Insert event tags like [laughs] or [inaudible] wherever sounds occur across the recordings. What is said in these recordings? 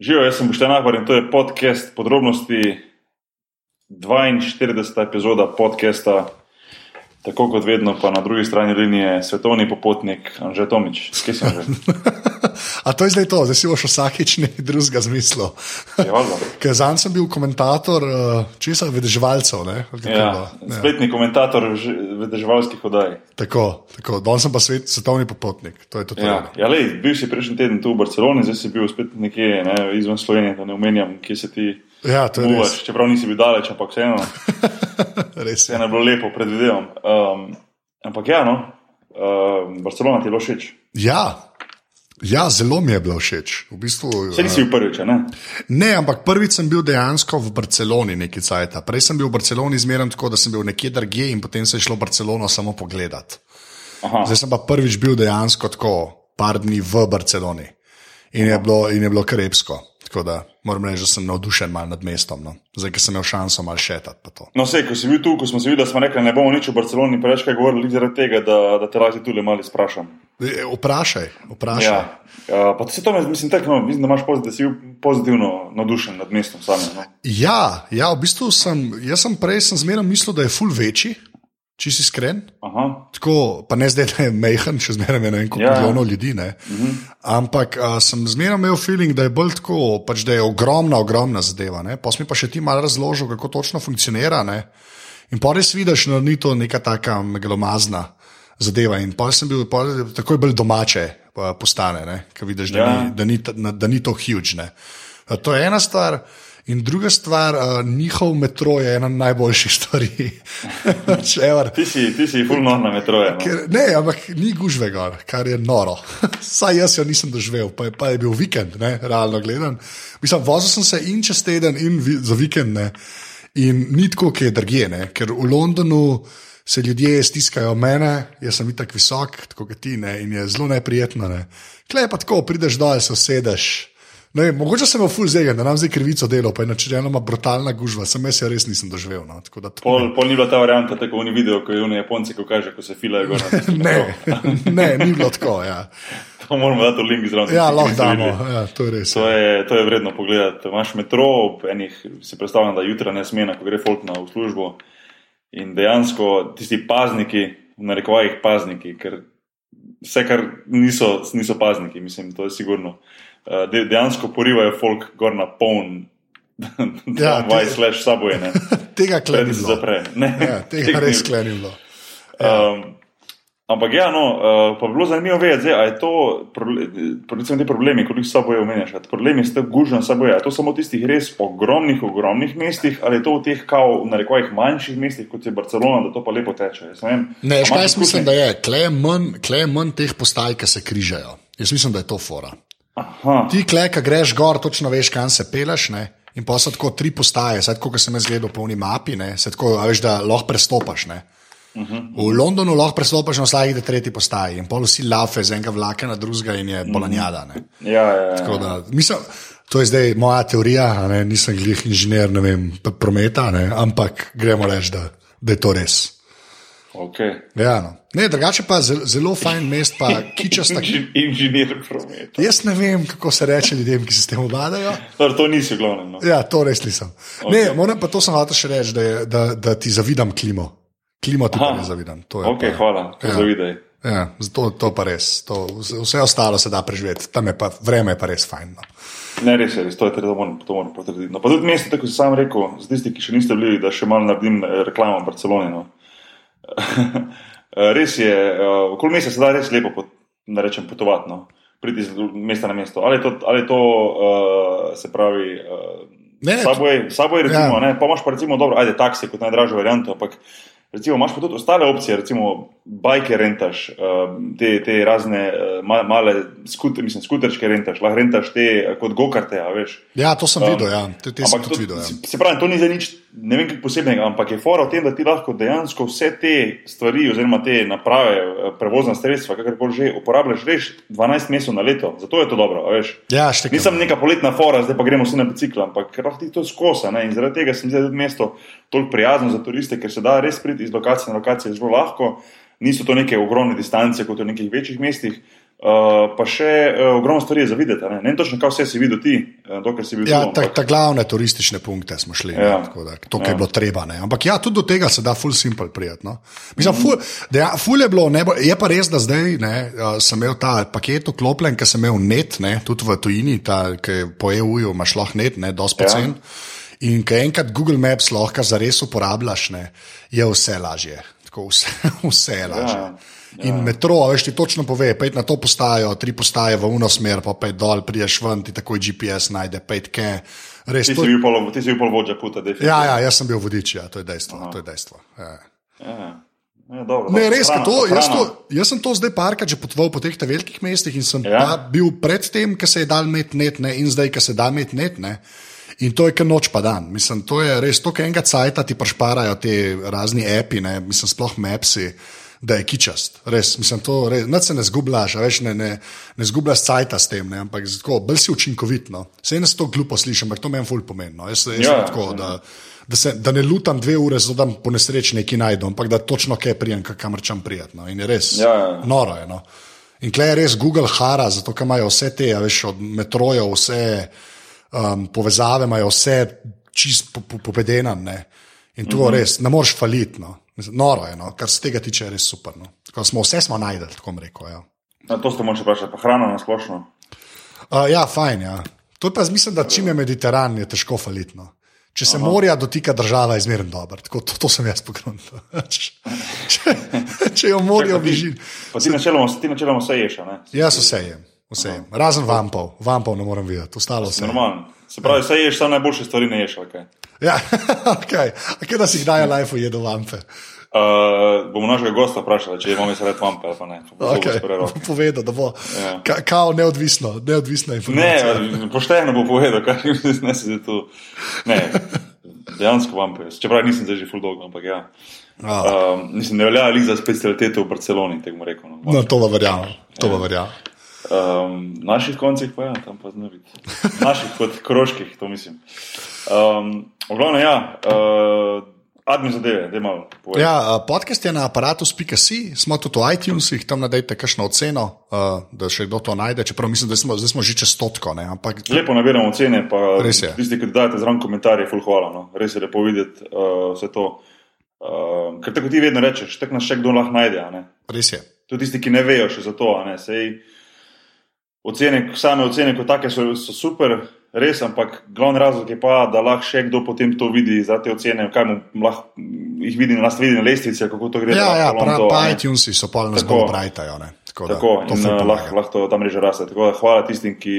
Živijo, jaz sem Boštjan Ahbar in to je podcast podrobnosti 42. epizoda podcasta. Tako kot vedno, pa na drugi strani linije svetovni popotnik Anžet Tomič. Skaj sem že? [laughs] A to je zdaj to, zdaj si boš vsakič nekaj drugega zmislil. Je. [laughs] Ker zanj sem bil komentator uh, česa vedeževalcev. Ne? Je Ja? Ja. spletni komentator ž- vedeževalskih oddaj. Tako, tako. danes sem pa svet, svetovni popotnik. To je to. Ja, ja lej, bil si prejšnji teden tu v Barceloni, zdaj si bil spet nekje ne, izven Slovenije, da ne omenjam, kje se ti ja, to je res. muvaš. Čeprav nisi bil daleč, ampak vseeno. [laughs] res Vse je bilo lepo, predvidevam. Um, ampak ja, no, um, Barcelona ti je bilo všeč. Ja. Ja, zelo mi je bilo všeč. V bistvu, Vse nisi bil prvič, a ne? Ne, ampak prvič sem bil dejansko v Barceloni nekaj cajt. Prej sem bil v Barceloni zmeraj tako, da sem bil nekje drugje in potem se je šlo v Barcelono samo pogledat. Aha. Zdaj sem pa prvič bil dejansko tako, par dni v Barceloni in je bilo, in je bilo krepsko. Tako da moram reči, da sem navdušen mal nad mestom. No. Zdaj, ker sem imel šanso mal šetati. No, vse, ko si bil tu, ko smo se videli, smo rekli, ne bomo nič v Barceloni preveč kaj govorili, zaradi tega, da, da te lažje tu le malo sprašam. E, Vprašaj, vprašaj. Ja, uh, pa se to mislim, tako, no, mislim, da imaš pozitiv, pozitivno navdušen nad mestom samim. No? Ja, ja, v bistvu sem, jaz sem prej sem zmeraj mislil, da je ful večji, če si iskren. Aha, Tako, pa ne zdaj, da je mehen, še zmeraj je ne vem, koliko Ja. ja. milijonov ljudi. Uh -huh. Ampak a, sem zmeraj imel feeling, da je bolj tako, pač, da je ogromna, ogromna zadeva. ne. Pa si mi pa še ti malo razložil, kako točno funkcionira. Ne? In pa res vidiš, da ni to neka taka megalomazna zadeva. In pa sem bil pol takoj bolj domače pa postane, ker vidiš, da, Ja. ni, da, ni, da ni to huge. Ne? To je ena stvar. In druga stvar, uh, njihov metro je ena najboljših stvari. [laughs] Ti si, ti si fulno na metroje. No? Ker, ne, ampak ni gužve gor, kar je noro. [laughs] Saj jaz jo nisem doživel, pa je, pa je bil vikend, ne, realno gledano. Mislim, vozil sem se in čez teden, in vi, za vikend. Ne, in ni tako, ki je drugje, ker v Londonu se ljudje stiskajo mene, jaz sem itak visok, tako kot ti, ne, in je zelo neprijetno. Ne. Klej pa tako, prideš dol, se usedeš. Ne, mogoče sem imel full zegen, da nam zdaj krivico delo, pa je načeloma brutalna gužva, sem jaz res nisem doživel. No, to- Pol, pol ni bila ta varianta, tako oni vidijo, ko je oni Japonci, ko kaže, ko se filajo gor. [laughs] Ne, [laughs] ne, ni bilo tako. Ja. [laughs] To moramo dati v link zraven. Ja, lahko damo, ja, to je res. To je, to je vredno pogledati. Imaš metro, ob enih, si predstavljam, da jutra ne smena, ko gre folk na v službo. In dejansko tisti pazniki, v narekovajih pazniki, ker vse, kar niso, niso pazniki, mislim, to je sigurno. Eh, De, dejansko porivajo folk gor na poln, Ja, [laughs] ja, vaj slash saboje, ne. [laughs] Tega Pred kleni se zapre. Ne, Ja, tega [laughs] res kleni bilo. Um, ampak ja, no, uh, pa bi bilo zanimivo vedeti, zdaj, je to, recimo te problemi, kot jih saboje omenjaš, problemi s tem gužno saboje, a je to samo v tistih res ogromnih, ogromnih mestih, ali je to v teh, kao, v narekovajih manjših mestih, kot je Barcelona, da to pa lepo teče. Jaz Ne, vem. Ne, A veš, imaš kaj jaz mislim, da je, kle je manj, kle je manj teh postaj, ki se križajo. Jaz mislim, da je to fora. Aha, Ti kle, ki greš gor, točno veš, kam se peleš. Ne? In pa so tako tri postaje, zdaj kot sem jaz gledal po uni mapi, ne? se tako, a veš, da lahko prestopaš. Ne? Uh -huh. V Londonu lahko prestopaš na vsaki tretji postaji in pol vsi lafe z enega vlaka na drugega in je bolanjada. Ne? ja, ja, ja. Tako Da, mislim, to je zdaj moja teorija, ne, nisem glih inženir ne vem, prometa, ne, ampak gremo reči, da, da je to res. Okay. Ja, no. ne, drugače pa zelo, zelo fajn mest, pa [laughs] kičasta. Inženir prometa. Jaz ne vem, kako se reče ljudem, ki se s tem obvladajo. Torej, to nisi v glavnem. No. Ja, to res nisem. Okay. Ne, moram pa to hotel še reči, da, je, da, da ti zavidam klimo. Klimo ti Aha. ne zavidam. To je Ok, pa, hvala, to Ja. zavidaj. Ja, zato to pa res. To, vse ostalo se da preživeti, tam je pa vreme je pa res fajn. No. Ne, res je, res, to je treba, to moram, to moram potrditi. No, pa tudi mesto, tako kot sem rekel, za tisti, ki še niste bili, da še malo naredim eh, reklamo v Barceloni. No. [laughs] res je, uh, okoli mesta se da res lepo, pot, rečem, potovati, no. priti iz mesta na mesto. Ali je to, ali je to uh, se pravi, uh, Ne, ne, Subway, Subway recimo, Ja. ja. ne, pa imaš pa recimo dobro, ajde, taksi kot najdražjo varianto, ampak recimo imaš pa tudi ostale opcije, recimo bajke rentaš, uh, te, te razne uh, ma, male skute, mislim, skuterčke rentaš, lahko rentaš te uh, kot gokarte, a veš. Ja, to sem um, videl, ja. te, te sem to, videl. Ja. se- pravi, to ni za nič, ne vem, kaj posebnega, ampak je fora v tem, da ti lahko dejansko vse te stvari, oziroma te naprave, eh, prevozna sredstva, kakorkoli že uporabljaš, veš, 12 mesecev na leto. Zato je to dobro, a veš. Ja, štekam. Nisem neka poletna fora, zdaj pa gremo vsi na bicikl, ampak lahko ti to skosa. Ne? In zaradi tega se mi zdi da je tudi mesto toliko prijazno za turiste, ker se da res priti iz lokacije na lokacijo zelo lahko. Niso to neke ogromne distance, kot v nekih večjih mestih. Uh, pa še uh, ogromno stvari je za videti. Ne, ne vem točno, kaj vse si videl ti, uh, dokler si bil Ja, tu. ta, ta glavne turistične punkte smo šli, ja. Ja. ne, da, to, kar je bilo treba. Ne. Ampak ja, tudi do tega se da full simple prijeti. No. Mislim, ful, deja, ful je bilo, ne, je pa res, da zdaj ne, uh, sem imel ta paket vklopljen, ker sem imel net, ne, tudi v tujini, ta, po EU-ju imaš lahko net, ne, dosti Ja. pocen. In ko enkrat Google Maps lahko zares uporabljaš, ne, je vse lažje. Tako vse, [laughs] vse je lažje. Ja, Ja, in metro, veš ti točno pove, pojdi na to postajo, tri postaje v uno smer, pa pej dol, priješ ven, ti takoj GPS najde, pej tke. Res, Ti to, si bil pol, ti si bil pol vodja puta, definitivno. ja, ja, jaz sem bil vodič, ja, to je dejstvo. To je dejstvo ja. ja. ja dobro, Ne, dobro, res, ker hrana, to, jaz, to, jaz sem to zdaj parkrat že potoval po teh velikih mestih in sem Ja. ja. bil pred tem, ker se je dal imeti net, ne, in zdaj, ker se da imeti net. Ne. In to je kar noč pa dan. Mislim, to je res to, kar enega cajta ti prešparajo te razni api, ne, mislim, sploh mapsi. Da je kičast, res, mislim, to res, nič se ne zgubljaš, a veš, ne, ne, ne zgubljaš cajta s tem, ne, ampak tako, bolj si učinkovit. No. Se to glupo slišim, ampak to meni ful pomeni. No. Jaz, jaz Ja, ja, tako, da, da, se, da ne lutam dve ure, zato da po nesreči nekaj najdem, ampak da točno kaj prijem, kamor čem prijetno. In je res Ja, ja. noro. Je, no. In klej je res Google hara, zato ker imajo vse te, veš, od metroja, vse um, povezave, imajo vse čist po- po- povedenane. In to mm -hmm. res ne moreš faliti. No. Noro je, no. kar se tega tiče, je res super. No. Tako smo, vse smo najdel, tako rekel. Ja. Na to ste moče vprašati, pa hrana na splošno. Uh, ja, fajn. Ja. To je pa, mislim, da čim je Mediteran, je težko falitno. Če se Aha. morja dotika država, je zmeren dober. Tako, to, to sem jaz pogrunil. [laughs] če, če, če jo morje Pa ti- ti načeloma, vse ješ, ne? Jaz vse jem, vse jem. Razen vampov, vampov ne morem videti, ostalo vse. Normalno. Se pravi, vse ješ, samo najboljše stvari ne ješ, kaj. Ja, [laughs] okay. A kje da si kdaj v lifeu jedel vampe? Uh, bomo našega gosta vprašali, če imamo res vampe ali pa ne. Okay. Povedal, da bo Ja. ka, kao neodvisno, neodvisna informacija. Ne, pošteno bo povedal, kaj [laughs] ne se zdaj tu. Ne, dejansko vampe. Čeprav nisem zdaj že full dog, ampak ja. A. Um, mislim, ne velja ali za specialitete v Barceloni, tako rekel. No. No, to pa verjamem, to pa verjamem. Um, naših koncih pa ja, tam pa zna biti. Naših kot kroških, to mislim. Um, Oglavno, ja, uh, admin zadeve, da povem. Ja, a, podcast je na aparatus.si, smo tudi v iTunesih, tam najdete kakšno oceno, uh, da še kdo to najde. Čeprav mislim, da smo, zdaj smo že čez stotko, ne? ampak Lepo nabiramo ocene, pa je. tisti, ki dodajate zraven komentarje, ful hvala. No. Res je lepo videti uh, vse to. Uh, ker tako ti vedno rečeš, tako nas še kdo lahko najde. res je. Tudi tisti, ki ne vejo še za to. a ne. Sej, ocene, same ocene kot take so, so super, res, ampak glavni razlog je pa, da lahko še kdo potem to vidi za te ocene, kaj mu lahko jih vidi, na lestvici, kako to gre. Ja, ja, lahko pa, iTunesi so Tako. bolj brajtajo. ne. Tako, da, Tako, to in pomaga. lahko, lahko to tam reže raste. Tako da hvala tistim, ki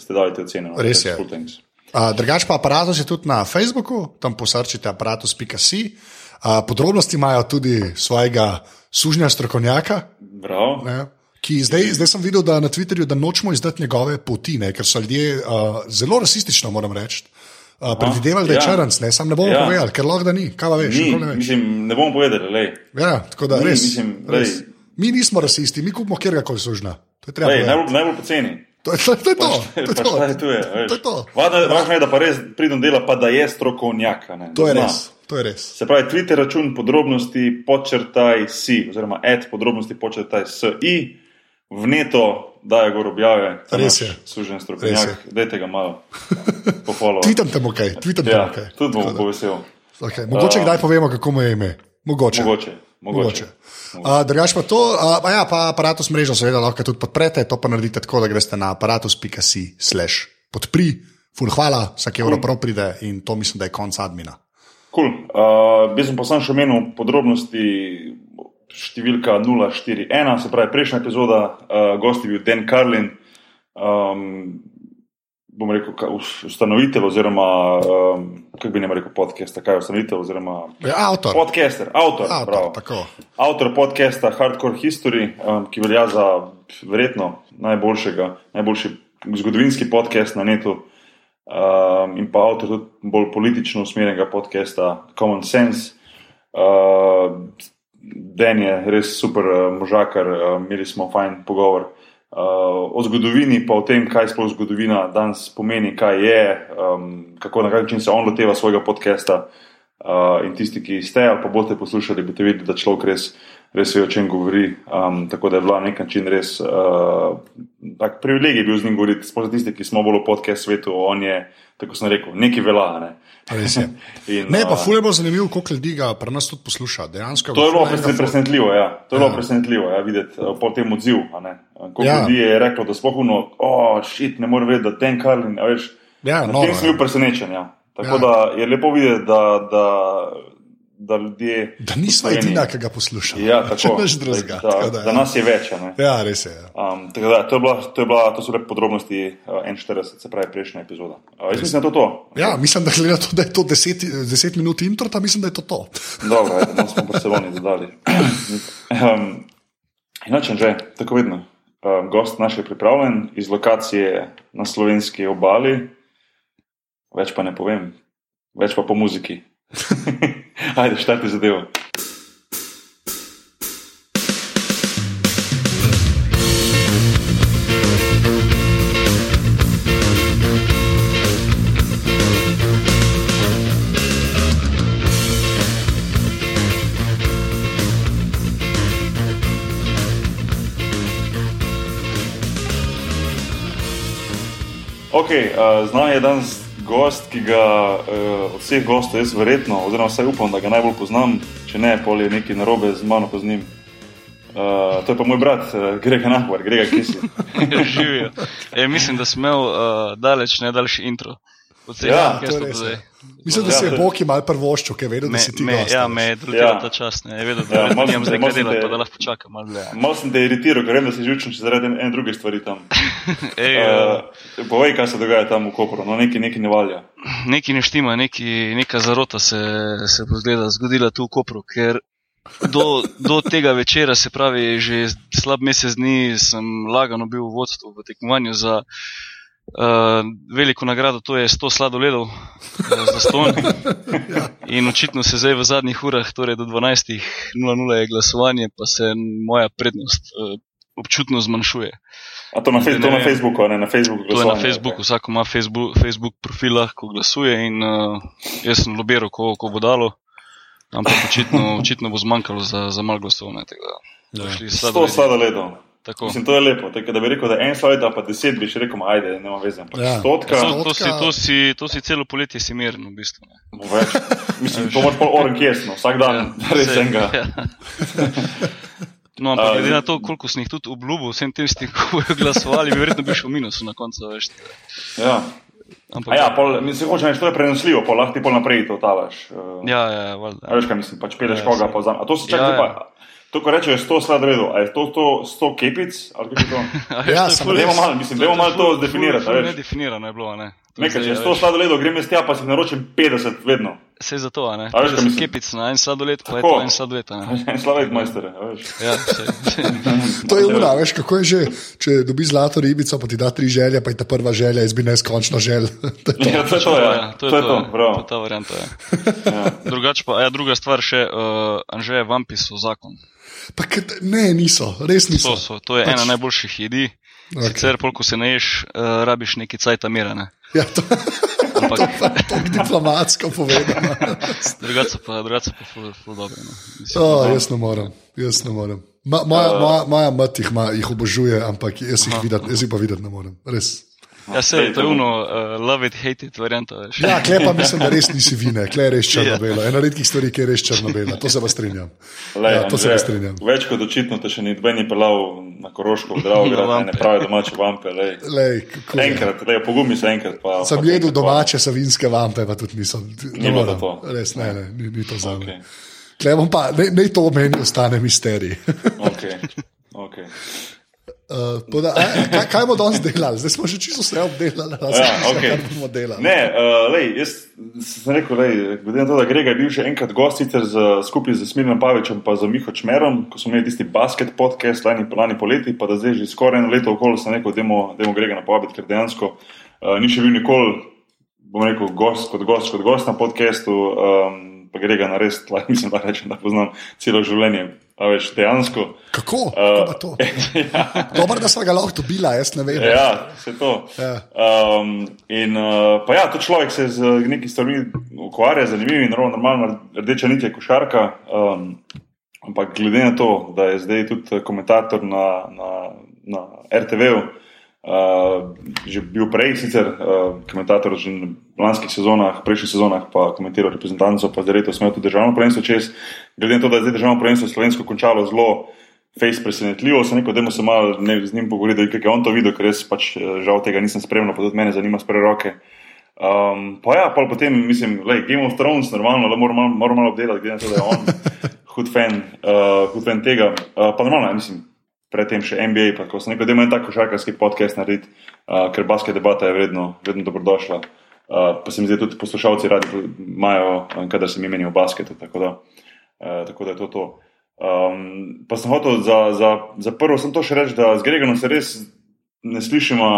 ste dali te ocene. No. Res je. Uh, drugač pa aparatus je tudi na Facebooku, tam posrčite aparatus.si. Uh, podrobnosti imajo tudi svojega sužnja strokovnjaka, Bravo. ne, ki zdaj, zdaj sem videl, da na Twitterju da nočemo izdati njegove poti, ne, ker so ljudje uh, zelo rasistično, moram reči. Uh, predvidevali, da je ja. črnc, ne, sam ne bomo Ja. ja. povedali, ker lahko da ni, kaj veš, Ni, ne veš. mislim, ne bom povedal, lej. Ja, tako da ni, res, mislim, res. lej. Mi nismo rasisti, mi kupimo kjerkoli sužna. To je najbolj, najbolj poceni. To je to. to, je to, to, je Pač to. kaj tu je. To je to. Važno je- je, da pa res pridem dela, pa da je strokovnjak. ne, To je zna. res. To je res. Se pravi, Twitter račun podrobnosti počrtaj si, oziroma ad podrobnosti počrtaj si, vneto daje gor objave. Res je. Sužen strokovnjak, dajte ga malo pohvalo. Te ok, tweetam te Ja, ok. tudi bom povesel. Okay. Mogoče kdaj povemo, kako mu je ime. Mogoče. Mogoče. Mogoče. Uh, Drugač pa to, uh, pa ja, pa aparatus mrežo seveda lahko tudi podprete, to pa naredite tako, da greste na aparatus.si slash podpri, ful hvala, vsak evro prav pride in to mislim, da je konc admina. Cool. Uh, jaz sem pa sam še omenil podrobnosti številka 041, se pravi prejšnja epizoda, uh, gost je bil Dan Carlin, um, bom rekel, ustanovitelj oziroma, um, kako bi ne rekel, podcast, kaj je ustanovitelj oziroma Je avtor. podcaster, avtor, avtor. Avtor podcasta Hardcore History, um, ki velja za verjetno najboljšega, najboljši zgodovinski podcast na netu, um, in pa avtor tudi bolj politično usmerjenega podcasta Common Sense. Uh, Den je res super uh, možakar, uh, imeli smo fajn pogovor. Uh, o zgodovini, pa o tem, kaj sploh zgodovina danes pomeni, kaj je, um, kako na kak način se on loteva svojega podcasta. Uh, in tisti, ki ste ali pa boste poslušali, boste videli, da človek res res ve, o čem govori. Um, tako da je bila na nek način res uh, tak privilegij bil z njim govoriti. Sploh za tiste, ki smo bolj v podcast svetu, on je, tako sem rekel, neki vela. Ne. [laughs] In, Ne, pa fulje bo zanimivo, koliko ljudi ga pri nas tudi posluša. Dejansko To je bilo presen- presenetljivo, ja. To je Ja. bilo presenetljivo, ja, videti uh, po tem odziv. Koliko Ja. ja. ljudi je reklo, da spohuno, oh, šit, ne morem vedeti, da ten Karlin, veš. Ja, Na noro tem sem je. bil presenečen. Ja. Tako Ja. ja. da je lepo videti, da, da, da ljudje. Da nismo edina, ki ga posluša. Ja, [laughs] Če tako. nič drugega. Da, tako da, da, da nas je več. ne. Ja, res je. Ja. Um, da, to, je bila, to, je bila, to so le podrobnosti uh, 41, se pravi prejšnja epizoda. Uh, jaz mislim, da je to to. Ja, mislim, da, to, da je to 10, 10 minut intro, pa mislim, da je to to. [laughs] Dobro, ajde, no smo Barceloni dodali. [clears throat] um, Inače, že tako vedno. Um, gost naš je pripravljen iz lokacije na slovenski obali, več pa ne povem, več pa po muziki. [laughs] Ajde, štarti zadevo. Ok, uh, znan je danes gost, ki ga uh, od vseh gostov jaz verjetno, oziroma vsaj upam, da ga najbolj poznam, če ne, pol je nekaj narobe z mano po z njim. Uh, to je pa moj brat, uh, Grega Nahvar, Grega Kisi. Živijo. E, mislim, da sem imel uh, daleč najdaljši intro. Od vseh Ja, to je zdaj. Ja. Mislim, da Ja, si je to je- Boki mal prvoščil, ker je vedel, da si ti gost. ja, me je drugiral Ja. ta čas. Ne. Je vedel, Ja, da malo nimam zdaj kaj delati, pa da lahko počakam malo dlje. Malo sem te iritiral, ker vem, da si žučen še zaradi ene druge stvari tam. [laughs] Ej, uh, povej, kaj se dogaja tam v Kopru, no nekaj, nekaj ne valja. neki ne štima, neki, neka zarota se, se bo zgleda zgodila tu v Kopru, ker do, do tega večera, se pravi, že slab mesec dni sem lagano bil v vodstvu v tekmovanju za uh, veliko nagrado, to je 100 sladoledov uh, za ston. [laughs] In očitno se zdaj v zadnjih urah, torej do 12.00 je glasovanje, pa se moja prednost uh, občutno zmanjšuje. A to na, fe, Ne to na vem. Facebooku, ne na Facebooku. To je na Facebooku, vsak ima Facebook, Facebook profil, lahko glasuje in uh, jaz sem lobiral, ko, ko bo dalo. Ampak očitno, očitno bo zmanjkalo za, za malo glasov. Ne, tega, Ja. šli Sto sladoledi. sladoledov. Tako. Mislim, to je lepo. Tako, da bi rekel, da en a pa deset bi še rekel, ajde, nema veze. Ampak Ja. stotka, To, to, si, to, si, to si celo poletje si miren, v bistvu. Ne. bo več. Mislim, to moraš pol oren kesno, vsak dan, ja, [laughs] res enega. ja. No, ampak glede na to, koliko sem jih tudi obljubil vsem tem, ki bojo glasovali, bi verjetno bil še v minusu na koncu. Veš. Ja. Ampak, A ja, pol, mislim, hočem reči, to je prenosljivo, pol lahko ti pol naprej to talaš. Uh, ja, ja, valjda. Veš, kaj mislim, pač peleš Ja, koga pa za. A to se Ja, čaka, ja. ja, pa. To, ko rečejo 100 sladoledov, a je to, to 100 kepic? Ali je to? [laughs] Ja, to je samo dajmo malo, mislim, dajmo malo to ful veš. Nedefinirano je bilo, a ne. To Nekaj, če je a 100 veš. sladoledov, grem jaz tja, pa si naročim 50 vedno. Vse za to, a ne. A veš, kaj 50 mislim? kepic na en sladoled, pa je Tako. to en sladoled, a ne. [laughs] En sladoled, majster, veš. Ja, sej, sej. [laughs] To je ura, veš, kako je že, če dobi zlato ribico, pa ti da tri želje, pa je ta prva želja, jaz bi neskončno želel. To je to. Ja, to je to, ja. to je to, to, ja. bravo. to je ta varianta. Ja. Ja. Drugač pa, ja, druga stvar še, uh, Anže Vampi so zakon. Pa, kad- ne, niso, res niso. To, so, to je Pač- ena najboljših jedi. Okej. Sicer, polk se naješ, uh, rabiš neki cajt amirane. Ja, to, Ampak [laughs] to je diplomatsko povedano. [laughs] drugače pa, drugače pa ful, ful dobro. No. Mislim, Oh, jaz ne morem, jaz ne morem. Ma, moja, moja, moja mat jih, ma, jih obožuje, ampak jaz jih, videt, jaz jih pa videti ne morem. Res. Ja, sej, to je uno, uh, love it, hate it varianta. Veš. Ja, klej pa mislim, da res nisi vine, klej je res Ja. črno-bela. Ena redkih stvari, ki je res črno-bela, to se pa strinjam. Lej, Ja, to se Anže, pa strinjam. Več kot očitno te še ni dve ni pelal na Koroško, v Drago, Na ne vampe. pravi domače vampe. Lej. Lej, kako. Enkrat, lej, pogumi se enkrat. Pa, Sem pa jedel domače savinske vampe, pa tudi nisem. Ni Ne bilo to. Res ne, ne, ni, ni to za me. Okay. Klej bom pa, ne, ne to meni ostane misterij. Okay. Okay. Uh, poda, a, kaj, kaj bomo danes delali? Zdaj smo že čisto vse obdelali, razen Ja, okej. kar bomo delali. Ne, uh, lej, jaz sem rekel, lej, glede na to, da Grega je bil že enkrat gost, sicer z, skupaj z Smirnom Pavičem in z Miho Čmerom, ko smo imeli tisti basket podcast lani, lani poleti, pa da zdaj že skoraj eno leto okoli sem rekel, da je Grega napovabiti, ker dejansko uh, ni še bil nikoli, bom rekel, gost kot gost, kot gost na podcastu. Um, Pa Grega na res, tla, mislim, da rečem, da poznam celo življenje. A veš, dejansko. Kako? Uh, Kako pa to? [laughs] Dobro, da smo ga lahko dobila, jaz ne vem. Ja, vse to. Ja. Um, in uh, pa ja, to človek se z nekimi stvarmi ukvarja, zanimivo in ravno normalno, rdeča nit je košarka. Um, ampak glede na to, da je zdaj tudi komentator na, na, na RTV-u, uh, že bil prej, sicer uh, komentator že v lanskih sezonah, prejšnjih sezonah, pa komentiral reprezentanco, pa zdaj letos imel tudi državno prvenstvo čez. Glede na to, da je zdaj državno prvenstvo slovensko končalo zelo. Face presenetljivo, sem rekel, da smo se malo z njim pogovorili, kako je on to videl, ker res pač žal tega nisem spremljal, pa tudi mene zanima spre roke. Um, pa ja, pa potem mislim, da je Game of Thrones normalno, da moramo malo, malo obdelati, glede na to, da je on [laughs] hud fan, uh, hud fan tega. Uh, pa normalno, mislim, predtem še NBA, pa ko sem rekel, da ima en tak košarkarski podcast narediti, uh, ker baske debata je vedno, vedno dobrodošla. Uh, pa se mi zdi, tudi poslušalci radi imajo, kadar se mi menijo v basketu. Tako da, uh, tako da je to to. Um, pa sem hotel za, za, za prvo, sem to še reči, da z Gregorom se res ne slišimo,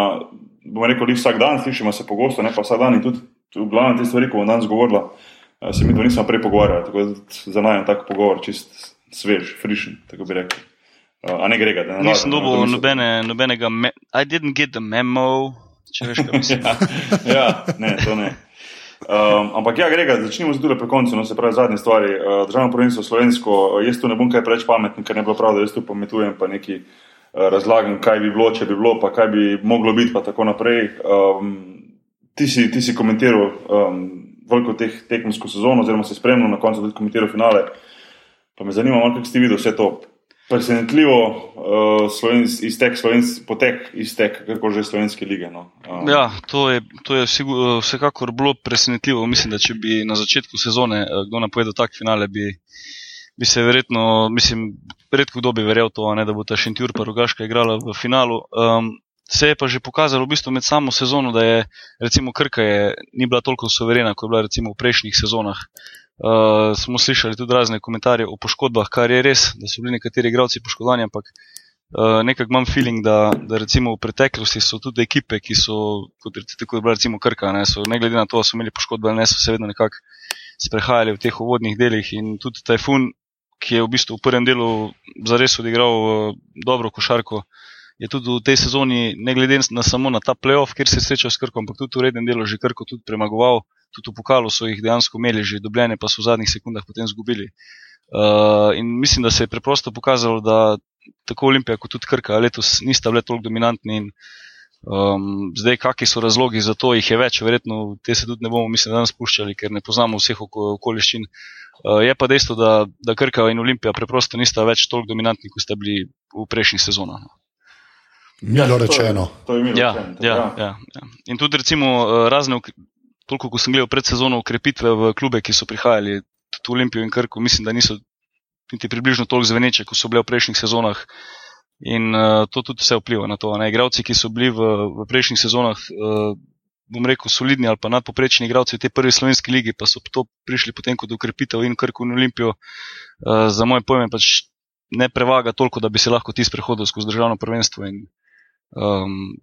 bomo rekli, vsak dan, slišimo se pogosto, ne pa vsak dan in tudi v glavnem te stvari, ko bom danes govorila, se mi to nismo prej pogovarjali, tako da za naj je tak pogovor čist svež, frišen, tako bi rekel. Uh, a ne Grega, da ne. Nisem dobil nobene, nobenega, me I didn't get the memo, če veš, kaj mislim. [laughs] ja, ja, ne, to ne. Um, ampak ja, Grega, začnimo z tudi pri koncu, no se pravi zadnje stvari. Uh, državno prvenstvo slovensko, jaz tu ne bom kaj preveč pameten, ker ne bo prav, da jaz tu pametujem, pa neki uh, razlagam, kaj bi bilo, če bi bilo, pa kaj bi moglo biti, pa tako naprej. Um, ti, si, ti si komentiral um, veliko teh tekmsko sezono, oziroma si spremljal na koncu tudi komentiral finale. Pa me zanima, kako si videl vse to. Presenetljivo, uh, slovenc, iztek, slovenc, potek, iztek, kako že slovenske lige. No. Um. Ja, to je, to je sigur, vsekakor bilo presenetljivo. Mislim, da če bi na začetku sezone kdo napovedal tak finale, bi, bi se verjetno, mislim, redko kdo bi verjel to, ne, da bo ta Šentjur pa Rogaška igrala v finalu. Um, se je pa že pokazalo v bistvu med samo sezono, da je recimo Krka je, ni bila toliko suverena, kot je bila recimo v prejšnjih sezonah. Uh, smo slišali tudi razne komentarje o poškodbah, kar je res, da so bili nekateri igralci poškodovani, ampak uh, nekako imam feeling, da, da recimo v preteklosti so tudi ekipe, ki so, kot tako je bila recimo Krka, ne, so, ne glede na to, da so imeli poškodbe ali ne, so se vedno nekako sprehajali v teh uvodnih delih in tudi Tajfun, ki je v bistvu v prvem delu zares odigral uh, dobro košarko, je tudi v tej sezoni, ne glede na samo na ta playoff, kjer se je srečal s Krkom, ampak tudi v rednem delu že Krko tudi premagoval tudi v pokalu so jih dejansko imeli, že dobljene, pa so v zadnjih sekundah potem izgubili. Uh, in mislim, da se je preprosto pokazalo, da tako Olimpija kot tudi Krka letos nista bile toliko dominantni. In, um, zdaj, kakšni so razlogi za to, jih je več, verjetno te se tudi ne bomo, mislim, danes spuščali, ker ne poznamo vseh okoliščin. Uh, je pa dejstvo, da, da Krka in Olimpija preprosto nista več toliko dominantni, kot sta bili v prejšnjih sezonah. No. Milo rečeno. To je, to je milo ja, rečeno. ja, ja, ja. In tudi, recimo, razne toliko, ko sem gledal pred sezono ukrepitve v klube, ki so prihajali v Olimpijo in Krko, mislim, da niso niti približno toliko zveneče, kot so bile v prejšnjih sezonah. In uh, to tudi vse vpliva na to. Ne? Igravci, ki so bili v, v prejšnjih sezonah, uh, bom rekel, solidni ali pa nadpoprečni igravci v tej prvi slovenski ligi, pa so to prišli potem kot ukrepitev in Krko in Olimpijo, uh, za moje pojme pač ne prevaga toliko, da bi se lahko ti sprehodil skozi državno prvenstvo. In, um,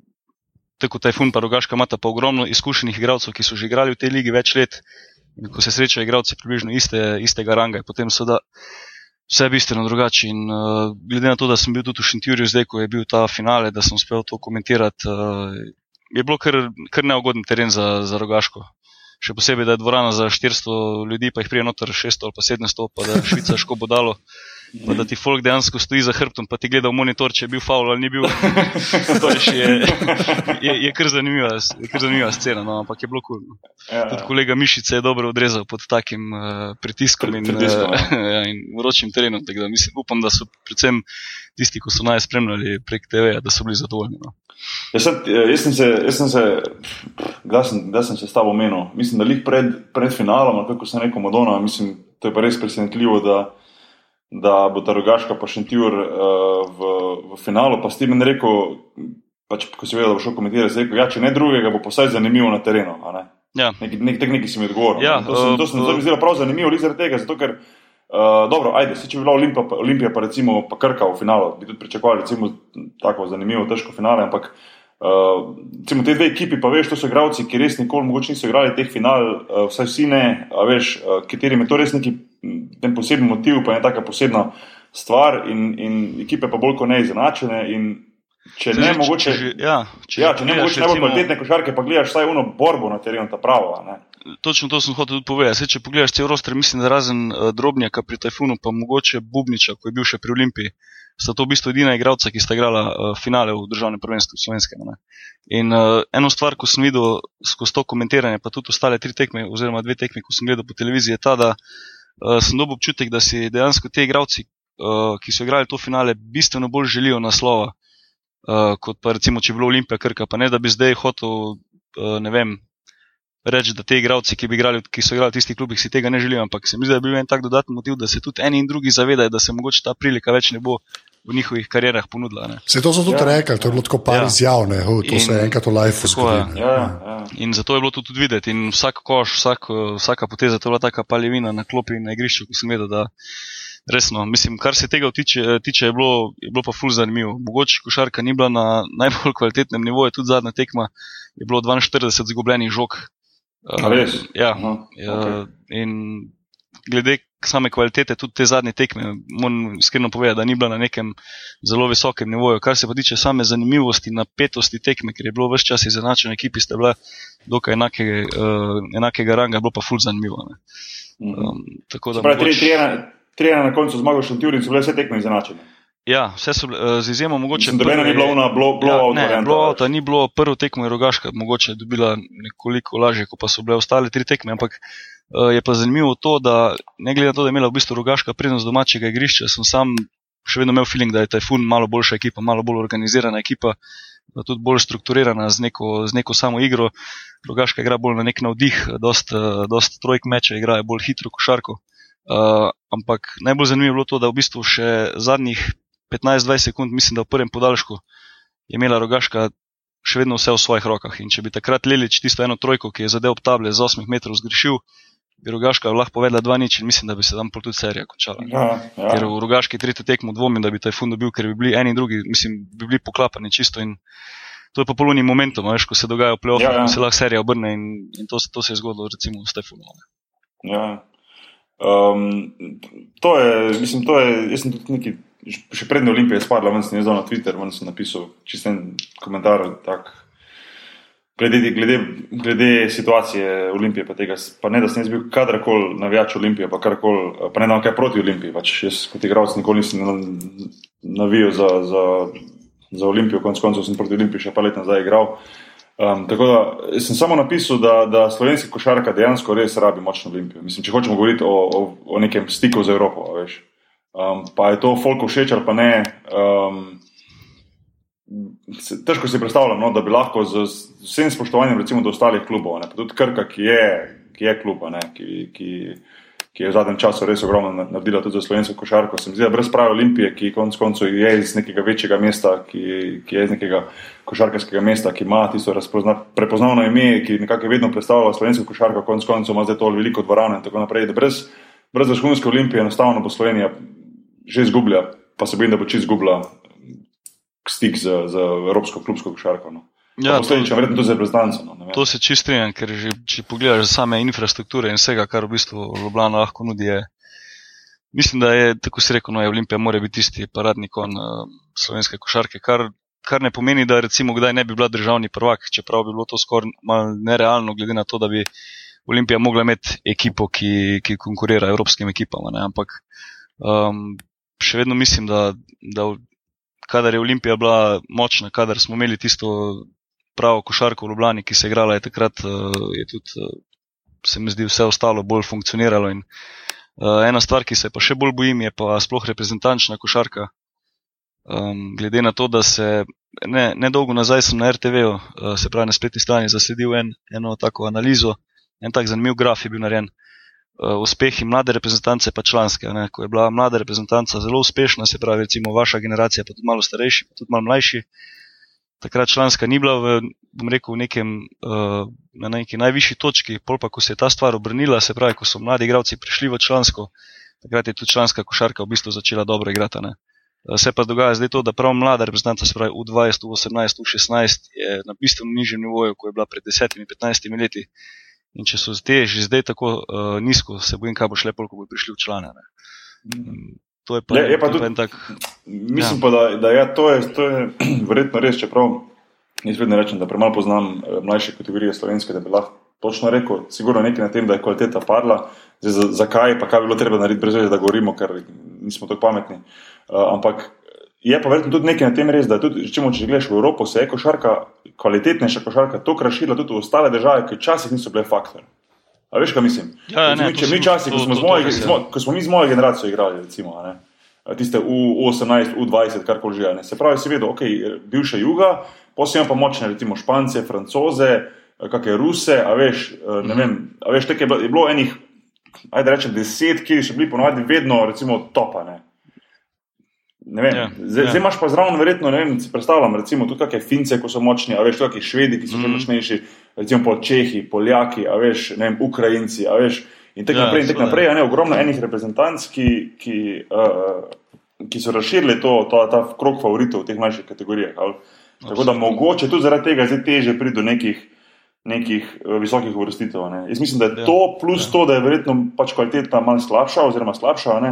tako Tajfun pa Rogaška imata pa ogromno izkušenih igralcev, ki so že igrali v tej ligi več let. In ko se srečajo igralci približno iste, istega ranga, potem so da vse bistveno drugače. In uh, glede na to, da sem bil tudi v Šentjurju zdaj, ko je bil ta finale, da sem uspel to komentirati, uh, je bilo kar, kar neugoden teren za, za Rogaško. Še posebej, da je dvorana za 400 ljudi, pa jih prije noter 600 ali pa 700, pa da Švica ško bo dalo. Pa da ti folk dejansko stoji za hrbtom, pa ti gleda v monitor, če je bil faul ali ni bil. to [laughs] je, je, je, je kar zanimiva, je kar zanimiva scena, no, ampak je bilo kul. Cool. Ja, Tudi kolega Mišice je dobro odrezal pod takim uh, pritiskom in, Pritiskom, uh, [laughs] ja, in vročim terenom. Da mislim, upam, da so predvsem tisti, ki so naj spremljali prek TV, da so bili zadovoljni. No. Jaz, sem, jaz sem se, jaz sem se, da sem, da sem se s tabo menil. Mislim, da jih pred, pred finalom, kako sem rekel, Madonna, mislim, to je pa res presenetljivo, da, da bo ta rogaška pa šentjur uh, v, v finalu. Pa s tem je rekel, pač, ko si vedel, da bo šel komentirati, rekel, ja, če ne drugega, bo posaj zanimivo na terenu. Ja. Nekaj nek, nek, nek si mi odgovoril. Ja, to, sem, to mi zdelo prav zanimivo, zaradi tega, zato ker. Uh, dobro, ajde, se, če bi bila Olimpija, pa, Olimpija pa recimo pa Krka v finalu, bi tudi pričakovali recimo tako zanimivo, težko finale, ampak uh, recimo te dve ekipi, pa veš, to so igralci, ki res nikoli mogoče niso igrali teh final, uh, vsaj vsi ne, a veš, uh, katerim je to res neki ten poseben motiv, pa je taka posebna stvar in, in ekipe pa bolj kot ne izenačene in če Zdaj, ne če- mogoče. če že- ja, če Ja, že če ne pogledaš, mogoče najbolj recimo- kvalitetne košarke, pa gledaš vsaj uno borbo na terenu, ta pravo. a Ne? točno to sem hotel tudi povedati. Sej, če pogledaš cel roster, mislim, da razen uh, Drobnjaka pri Tajfunu, pa mogoče Bubniča, ko je bil še pri Olimpiji, sta to v bistvu edina igralca, ki sta igrala uh, finale v državnem prvenstvu slovenskem. Ne? In uh, eno stvar, ko sem videl skozi to komentiranje, pa tudi ostale tri tekme, oziroma dve tekme, ko sem gledal po televiziji, je ta, da uh, sem dobil občutek, da si dejansko te igralci, uh, ki so igrali to finale, bistveno bolj želijo naslova, uh, kot pa recimo, če bi bilo Olimpija Krka, pa ne da bi zdaj hotel, uh, ne vem. Reči, da te igralci, ki, igrali, ki so igrali v tistih klubih, si tega ne želijo, ampak se mi zdi, da je bil en tak dodatni motiv, da se tudi eni in drugi zavedajo, da se mogoče ta prilika več ne bo v njihovih karjerah ponudila. Ne. Se to so tudi ja. rekli, to je bilo tako par ja. izjav, ne, to in, se je enkrat v life zgodilo. Ja, ja. In zato je bilo to tudi videti. In vsak koš, vsak, vsaka poteza, to je bila taka paljevina na klopi na igrišču, ko sem gledal, da resno, mislim, kar se tega tiče, tiče je, bilo, je bilo pa ful zanimivo. Mogoče košarka ni bila na najbolj kvalitetnem nivoju, tudi zadnja tekma je bilo 42 zgubljenih žog. Uh, ja, Aha, ja okay. in glede same kvalitete, tudi te zadnje tekme, moram iskreno povedati, da ni bila na nekem zelo visokem nivoju. Kar se pa tiče same zanimivosti, napetosti tekme, ker je bilo vse čas izenačeno, ekipi ste bile dokaj enake, uh, enakega ranga, bilo pa ful zanimivo. Um, tako da. Pravi, mogoč... tri, tri, tri na koncu zmagal še Turin, so bile vse tekme izenačene. Ja, vse so uh, z izjemo mogoče. Zdaj, ni bilo na blogu. Ja, ne, blogu ni bilo prvo tekmo, je rogaška, mogoče dobila nekoliko lažje, kot pa so bile ostale tri tekme, ampak uh, je pa zanimivo to, da ne glede na to, da je imela v bistvu rogaška prednost domačega igrišča, sem sam še vedno imel feeling, da je Tajfun malo boljša ekipa, malo bolj organizirana ekipa, tudi bolj strukturirana z neko, z neko samo igro. Rogaška igra bolj na nek navdih, dost, uh, dost trojk meče, igra bolj hitro košarko. Uh, ampak najbolj zanimivo je bilo to, da v bistvu še zadnjih 15-20 sekund, mislim, da v prvem podaljšku je imela rogaška še vedno vse v svojih rokah. In če bi takrat Lilič tisto eno trojko, ki je zadev table z 8 metrov zgrešil, bi rogaška lahko povedala dva nič in mislim, da bi se tam tudi serija končala. Ja, ja. Ker v rogaški tretji tekmo dvomim, da bi ta fund bil, ker bi bili eni in drugi, mislim, bi bili poklapani čisto. To je popolni momentum, veš, ko se dogaja v play-offu, ja, ja. se lahko serija obrne in, in to, to se je zgodilo recimo s Stefanom. Ja. Um, to je, mislim, to je, jaz sem tudi neki še prednje olimpije spadla, ven sem jaz na Twitter, ven sem napisal čisten komentar. Tak, glede, glede, glede situacije olimpije, pa, tega, pa ne da sem jaz bil kadarkoli navijač olimpije, pa karkoli, pa ne da kaj proti olimpiji. Pač jaz kot igralec nikoli nisem navijal za, za, za olimpijo, konec koncev sem proti olimpiji še pa let nazaj igral. Um, tako da sem samo napisal, da, da slovenski košarka dejansko res rabi močno olimpijo. Mislim, če hočemo govoriti o, o, o nekem stiku z Evropo, veš. Um, pa je to folk všeč ali pa ne. Um, težko si predstavljam, no, da bi lahko z, z vsem spoštovanjem, recimo, do ostalih klubov, ne, pa tudi Krka, ki je, ki je klub, ne, ki, ki, ki je v zadnjem času res ogromno naredila tudi za slovensko košarko. Se mi zdi, da brez prave olimpije, ki konec koncev je iz nekega večjega mesta, ki, ki je iz nekega košarkarskega mesta, ki ima tisto prepoznavno ime, ki nekako je vedno predstavljala slovensko košarko, konec koncev ima zdaj to veliko dvorano in tako naprej. Brez, brez vrhunske olimpije enostavno bo Slovenija že izgublja, pa se bojim, da bo čez izgubila stik z, z evropsko klubsko košarko. No. Ja, Posledično, verjetno tudi za reprezentanco. No, to se čist strinjam, ker že, če pogledaš same infrastrukture in vsega, kar v bistvu Ljubljana lahko nudi, je, mislim, da je, tako se reče, no, Olimpija mora biti tisti paradni kon uh, slovenske košarke, kar, kar ne pomeni, da recimo kdaj ne bi bila državni prvak, čeprav bi bilo to skoraj nerealno, glede na to, da bi Olimpija mogla imeti ekipo, ki, ki konkurira evropskim ekipam. Ne, ampak um, še vedno mislim, da, da kadar je Olimpija bila močna, kadar smo imeli tisto pravo košarko v Ljubljani, ki se je igrala, je takrat eh, je tudi, eh, se mi zdi, vse ostalo bolj funkcioniralo. In, uh, ena stvar, ki se pa še bolj bojim, je pa sploh reprezentančna košarka. Um, glede na to, da se ne, ne dolgo nazaj sem na RTV-u, uh, se pravi na spletni strani, zasledil en, eno tako analizo, en tak zanimiv graf je bil narejen. Uh, uspehi mlade reprezentance, pa članske. Ne? Ko je bila mlada reprezentanca zelo uspešna, se pravi, recimo vaša generacija, pa tudi malo starejši, pa tudi malo mlajši, takrat članska ni bila v, bom rekel, v nekem, uh, na neki najvišji točki, pol pa, ko se je ta stvar obrnila, se pravi, ko so mladi igravci prišli v člansko, takrat je tudi članska košarka v bistvu začela dobro igrati. Ne? Uh, se pa dogaja zdaj to, da prav mlada reprezentanca, se pravi, v 20, v 18, v 16, je na bistveno nižjem nivoju, kot je bila pred 10-15 leti. In če so te že zdaj tako uh, nizko, se bojim, kaj bo šle, ko bodo prišli v člane. Mm. To je pa, je, je pa tudi en tak. Mislim ja. pa, da, da ja, to, je, to je [clears throat] verjetno res, čeprav jaz vedno rečem, da premalo poznam eh, mlajše kategorije slovenske, da bi lahko točno rekel, sigurno nekaj na tem, da je kvaliteta padla. Zdaj, za, zakaj, pa kaj bi bilo treba narediti, brez veze, da govorimo, ker nismo tako pametni. Uh, ampak je pa verjetno tudi nekaj na tem res, da tudi, rečemo, če gledaš v Evropo, se je košarka, kvalitetnejša košarka, to krašila tudi v ostale države, ki včasih niso bile faktor. A veš, kaj mislim? Ja, ja, ne, mi, to če mi časi, ko to- smo, to- moje, to je. smo, ko smo mi z mojo generacijo igrali, recimo, ne, tiste U18, U20, karkoli že, ne, se pravi, si vedel, ok, bivše juga, posebej pa močne, recimo Špance, Francoze, kakšne Ruse, a veš, ne vem, a veš, tako je bilo, je bilo enih, ajde rečem, deset, ki so bili ponovadi vedno, recimo, topa, ne. Ne vem, Ja, zdaj, ja. zdaj imaš pa zraven, verjetno, ne vem, si predstavljam, recimo, tudi kakšne Fince, ko so močni, a veš, kakšni Švedi, ki so še Mhm. močnejši, recimo po Čehi, Poljaki, a veš, ne vem, Ukrajinci, a veš, in tako Ja, naprej, in tako naprej, ne, ogromno enih reprezentanc, ki, ki, uh, ki so razširili to, to, ta krok favoritov v teh mlajših kategorijah. ali. Tako da mogoče tudi zaradi tega zdaj teže priti do nekih, nekih eh, visokih uvrstitev. a Ne. Jaz mislim, da je Ja, ja, to plus ja. to, da je verjetno pač kvaliteta manj slabša, oziroma slabša, ne.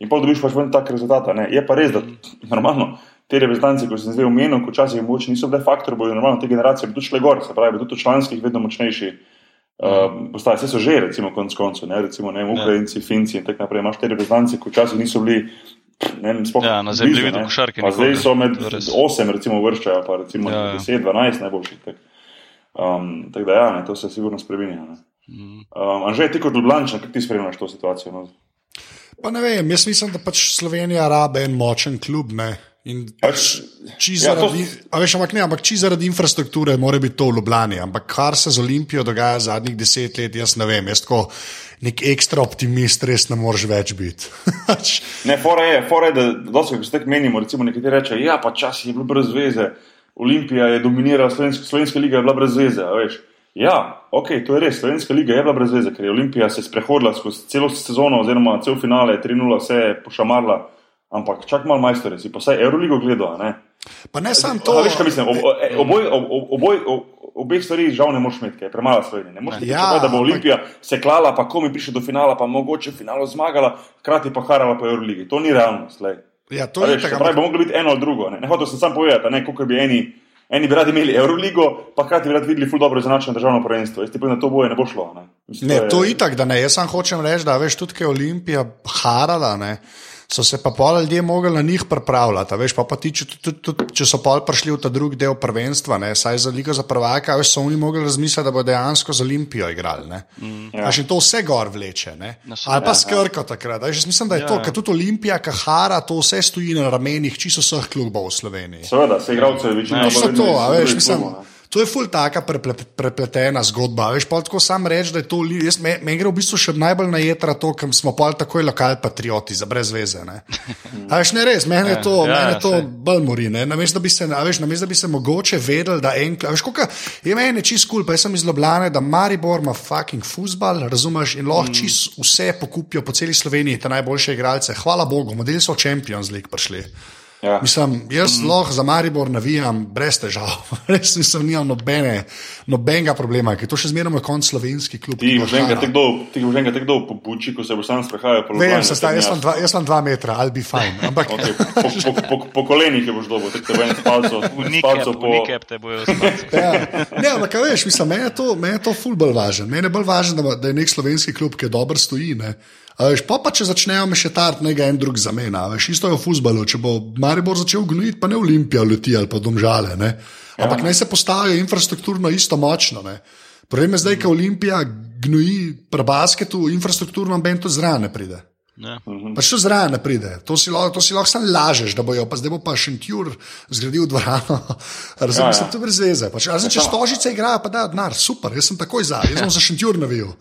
In pa dobiš pač ven tak rezultat. ne. Je pa res, da normalno. Te reprezentanci, kot sem zdaj omenil, ko včasih mogoče niso bile faktor, bodo normalno te generacije tudi šle gor, se pravi, tudi v članskih vedno močnejši. Uh, postaje, vse so že, recimo, konec koncev, ne, recimo, ne Ja. Ukrajinci, Finci in tako naprej. Imaš te reprezentanci, ki včasih niso bili, ne vem, sploh Ja, na zemljevidu ne. košarke Pa zdaj so med je res. 8, recimo, vrščajo, pa recimo Ja, ja. 10, 12 najboljših. Tak. Um, tako da, ja, ne, to se sigurno spremenja. Ne. Mhm. Um, Anže, ti kot Ljubljana, kako ti spremljaš to situacijo? No? Pa ne vem, jaz mislim, da pač Slovenija rabe en močen klub. Ne? In Pač, Ja, to- zaradi, a veš, ampak ne, ampak či zaradi infrastrukture mora biti to v Ljubljani. Ampak kar se z Olimpijo dogaja zadnjih deset let, jaz ne vem. Jaz tako nek ekstra optimist res ne moreš več biti. [laughs] Pač, Ne, fora je, fora je da dosti, ko se tako menimo, recimo nekateri rečejo, ja, pa čas je bilo brez veze, Olimpija je dominirala, slovenska, slovenska liga je bila brez veze, veš. Ja, ok, to je res, slovenska liga je bila brez veze, ker je Olimpija se sprehodila skozi celo sezono, oziroma cel finale, 3-0, vse je pošamarla, ampak čak malo majstore, si pa vsaj Euroligo gledal, a ne? pa ne samo To, to. veš, kaj mislim, ob, e, oboj, ob, ob, oboj, ob, obeh stvari žal ne moreš imeti, ker je premalo Slovenije. Ne moreš Ja, pričakovati, da bo ampak- Olimpija se klala, pa komi prišla do finala, pa mogoče v finalu zmagala, hkrati pa harala po Euroligi. To ni realnost. lej. Ja, to A je Veš, tako. pravi, bi moglo biti eno ali drugo. Ne, ne hotel sem sam povedati, ne, kot bi eni, eni bi radi imeli Euroligo, pa hkrati bi radi videli ful dobro izenačeno državno prvenstvo. Jaz ti povem, da to boje ne bo šlo. Ne, Mislim, Ne, to je- je itak, da ne. Jaz sam hočem reči, da veš, tudi je Olimpija harala, ne, so se pa pol ljudje mogli na njih pripravljati. a Veš, pa, pa ti, če, tudi, tudi, če so pol prišli v ta drugi del prvenstva, ne, saj za ligo za prvaka, veš, so oni mogli razmisliti, da bo dejansko z Olimpijo igrali. Ne. Ja. Ja. In to vse gor vleče. Ne. Na seveda. Ali pa skrko takrat. a Veš, mislim, da je Ja, to, ja. ker tudi Olimpija, kahara, to vse stoji na ramenih čisto vseh klubov v Sloveniji. Seveda, se igralcev je večina. Vedno to, veš, mislim, klubov. To je ful taka preple, prepletena zgodba. Veš, pa tako sam reči, da je to, li- jaz, me, me gre v bistvu še najbolj na jedra to, ker smo pa takoj lokal patrioti, za brez veze. Ne. [laughs] A veš, ne res, meni je to, Ja, ja, meni ja, je to saj. bolj mori. Namesto da, bi se- veš, namesto da bi se mogoče vedel, da en, veš, koliko je meni čist kul, cool, pa jaz sem iz Ljubljane, da Maribor ima fucking futbal, razumeš, in lahko mm. čist vse pokupijo po celi Sloveniji, te najboljše igralce. Hvala Bogu, modeli so v Champions League prišli. Ja. Mislim, jaz mm. lahko za Maribor navijam brez težav. [laughs] Res nisem nimam nobene, nobenega problema, ker to še zmeraj je konc slovenski klub. Ti boš tako dolgo, ti boš enkrat tako dolgo po buči, ko se boš sam sprehajal po Vem, se sta, te jaz, sem dva, jaz sem dva metra, I'll be fine. Ampak Okay, po, po, po, po kolenih je boš dobil, tako da bo en spalcev, spalcev po... Unikep te bojo spati. Ja. Ne, ampak veš, mislim, meni je to, meni je to ful bolj važno. Meni je bolj važno, da, da je nek slovenski klub, ki dobro stoji. Ne. A Veš, pa, pa če začnejo mešetati, ne ga en drug zamena. Veš, isto je v futbalu. Če bo Maribor začel gnojiti, pa ne Olimpija leti ali pa domžale. Ne. Ampak ja. naj se postavijo infrastrukturno isto močno. Ne. Problem je zdaj, ker Olimpija gnoji pri basketu, infrastrukturno ben to zraven ne pride. Ja. Pač to zraven ne pride, to si lahko, to si lahko samo lažeš, da bojo, pa zdaj bo pa Šentjur zgradil dvorano. [laughs] Razumem, Ja, ja, ja. ja. to brez veze. Pač, razen če stožice igrajo, pa da denar, super, jaz sem takoj za, jaz sem za Šentjur navil.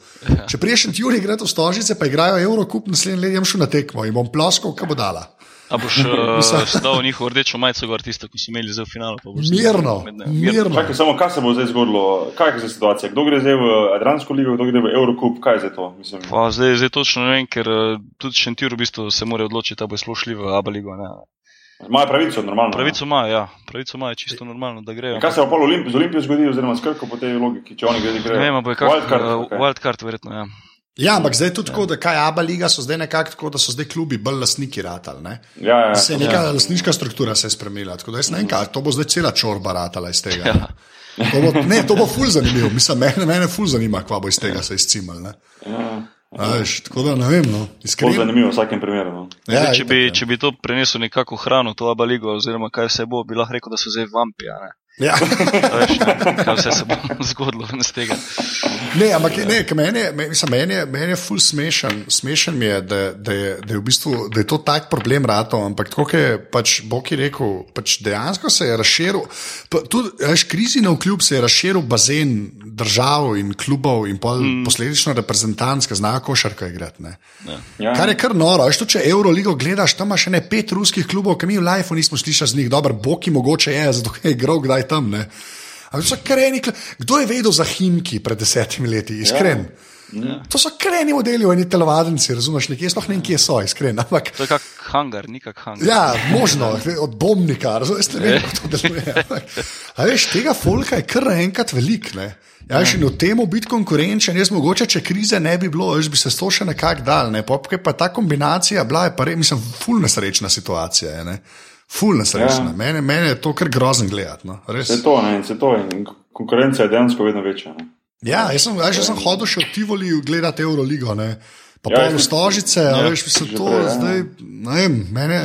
Če prije Šentjur igrajo stožice, pa igrajo Eurocup, naslednji let jem šel na tekmo in bom ploskal, kaj bo dala. A boš [laughs] uh, dal njihovo rdečo majico gor, tisto, ki so imeli zdaj v finalu? Mirno, Mirno. mirno. Čakaj, samo kaj se bo zdaj zgodilo, kaj je zdaj situacija, kdo gre zdaj v Adransko ligo, kdo gre v Eurocup, kaj je zdaj to? Mislim, Pa, zdaj, zdaj točno ne vem, ker uh, tudi Šentir v bistvu se mora odločiti, da bo šlo šli v Abaligo. Ne. imajo pravico, normalno. Pravico ima, ja, pravico ima, je čisto normalno, da grejo. In Kaj se bo pa Olimpi, z Olimpijo zgodi, oziroma s Krko po tej logiki, če oni gredo? Ne vem, bo je kak, Wildcard, uh, okay. wildcard verjetno, ja. Ja, ampak zdaj je tudi tako, da kaj Aba liga so zdaj nekako tako, da so zdaj klubi bolj lastniki ratali. Ne? Ja, ja. Se je neka ja. lastniška struktura se je spremenila, tako da jaz ne vem, kaj, to bo zdaj cela čorba ratala iz tega. ja. To bo, ne, to bo ful zanimivo. Mislim, mene, mene ful zanima, kva bo iz tega se izcimal. Ne? Ja, A, veš, tako da ne vem, no. Iskreno. zanimivo v vsakem primeru. No. Ja, Zdaj, če, bi, ja. če bi to prenesel nekako hrano, to abaligo, oziroma kaj vse bo, bi lahko rekel, da so zdaj vampi. Ja. Veš, ne, [laughs] kaj vse se bo [laughs] zgodilo iz tega. Ne, ampak ne, meni je, mislim, meni je, meni je ful smešen. Smešen mi je, da, da, je, da, je v bistvu, da je to tak problem rato, ampak tako je pač Bog je rekel, pač dejansko se je razširil. pa Tudi veš, krizi na vkljub se je razširil bazen držav in klubov in pol, mm. posledično reprezentantsk, ki znajo košarko igrati. ne. Ja. Kar je kar noro, veš, to, če Euroligo gledaš, tam imaš še ne pet ruskih klubov, ki mi v Lifeu nismo slišali z njih, dobro, Boki mogoče je, zato je igral kdaj tam. Ne. Ampak so kreni, kdo je vedel za Himki pred desetimi leti, iskren. Ja. To so kreni modeli, oni telovadnici, razumeš, nekje sploh ne vem, kje so, iskren. Ampak, To je kak hangar, ni kak hangar. ja, možno, od bombnika, razumeš, ne vem, kako to deluje. [laughs] Ampak, veš, tega folka je kar enkrat velik. Ne? Ja, še in v tem biti konkurenčen, jaz mogoče, če krize ne bi bilo, veš, bi se to še nekako dal. Ne? Pa, pa ta kombinacija bila je pa res, mislim, ful nesrečna situacija. Je, ne? Ful nesrečna. Ja. Ja. Mene, mene je to kar grozen gledati. No? Res. Se to, ne, se to, in konkurenca je dejansko vedno večja. Ne. Ja, jaz sem, veš, jaz sem hodil še v Tivoli gledati Euroligo, ne. pa Ja, ja, jaz pol stožice, ja, ja, veš, že to prej, ja. zdaj, ne vem, mene.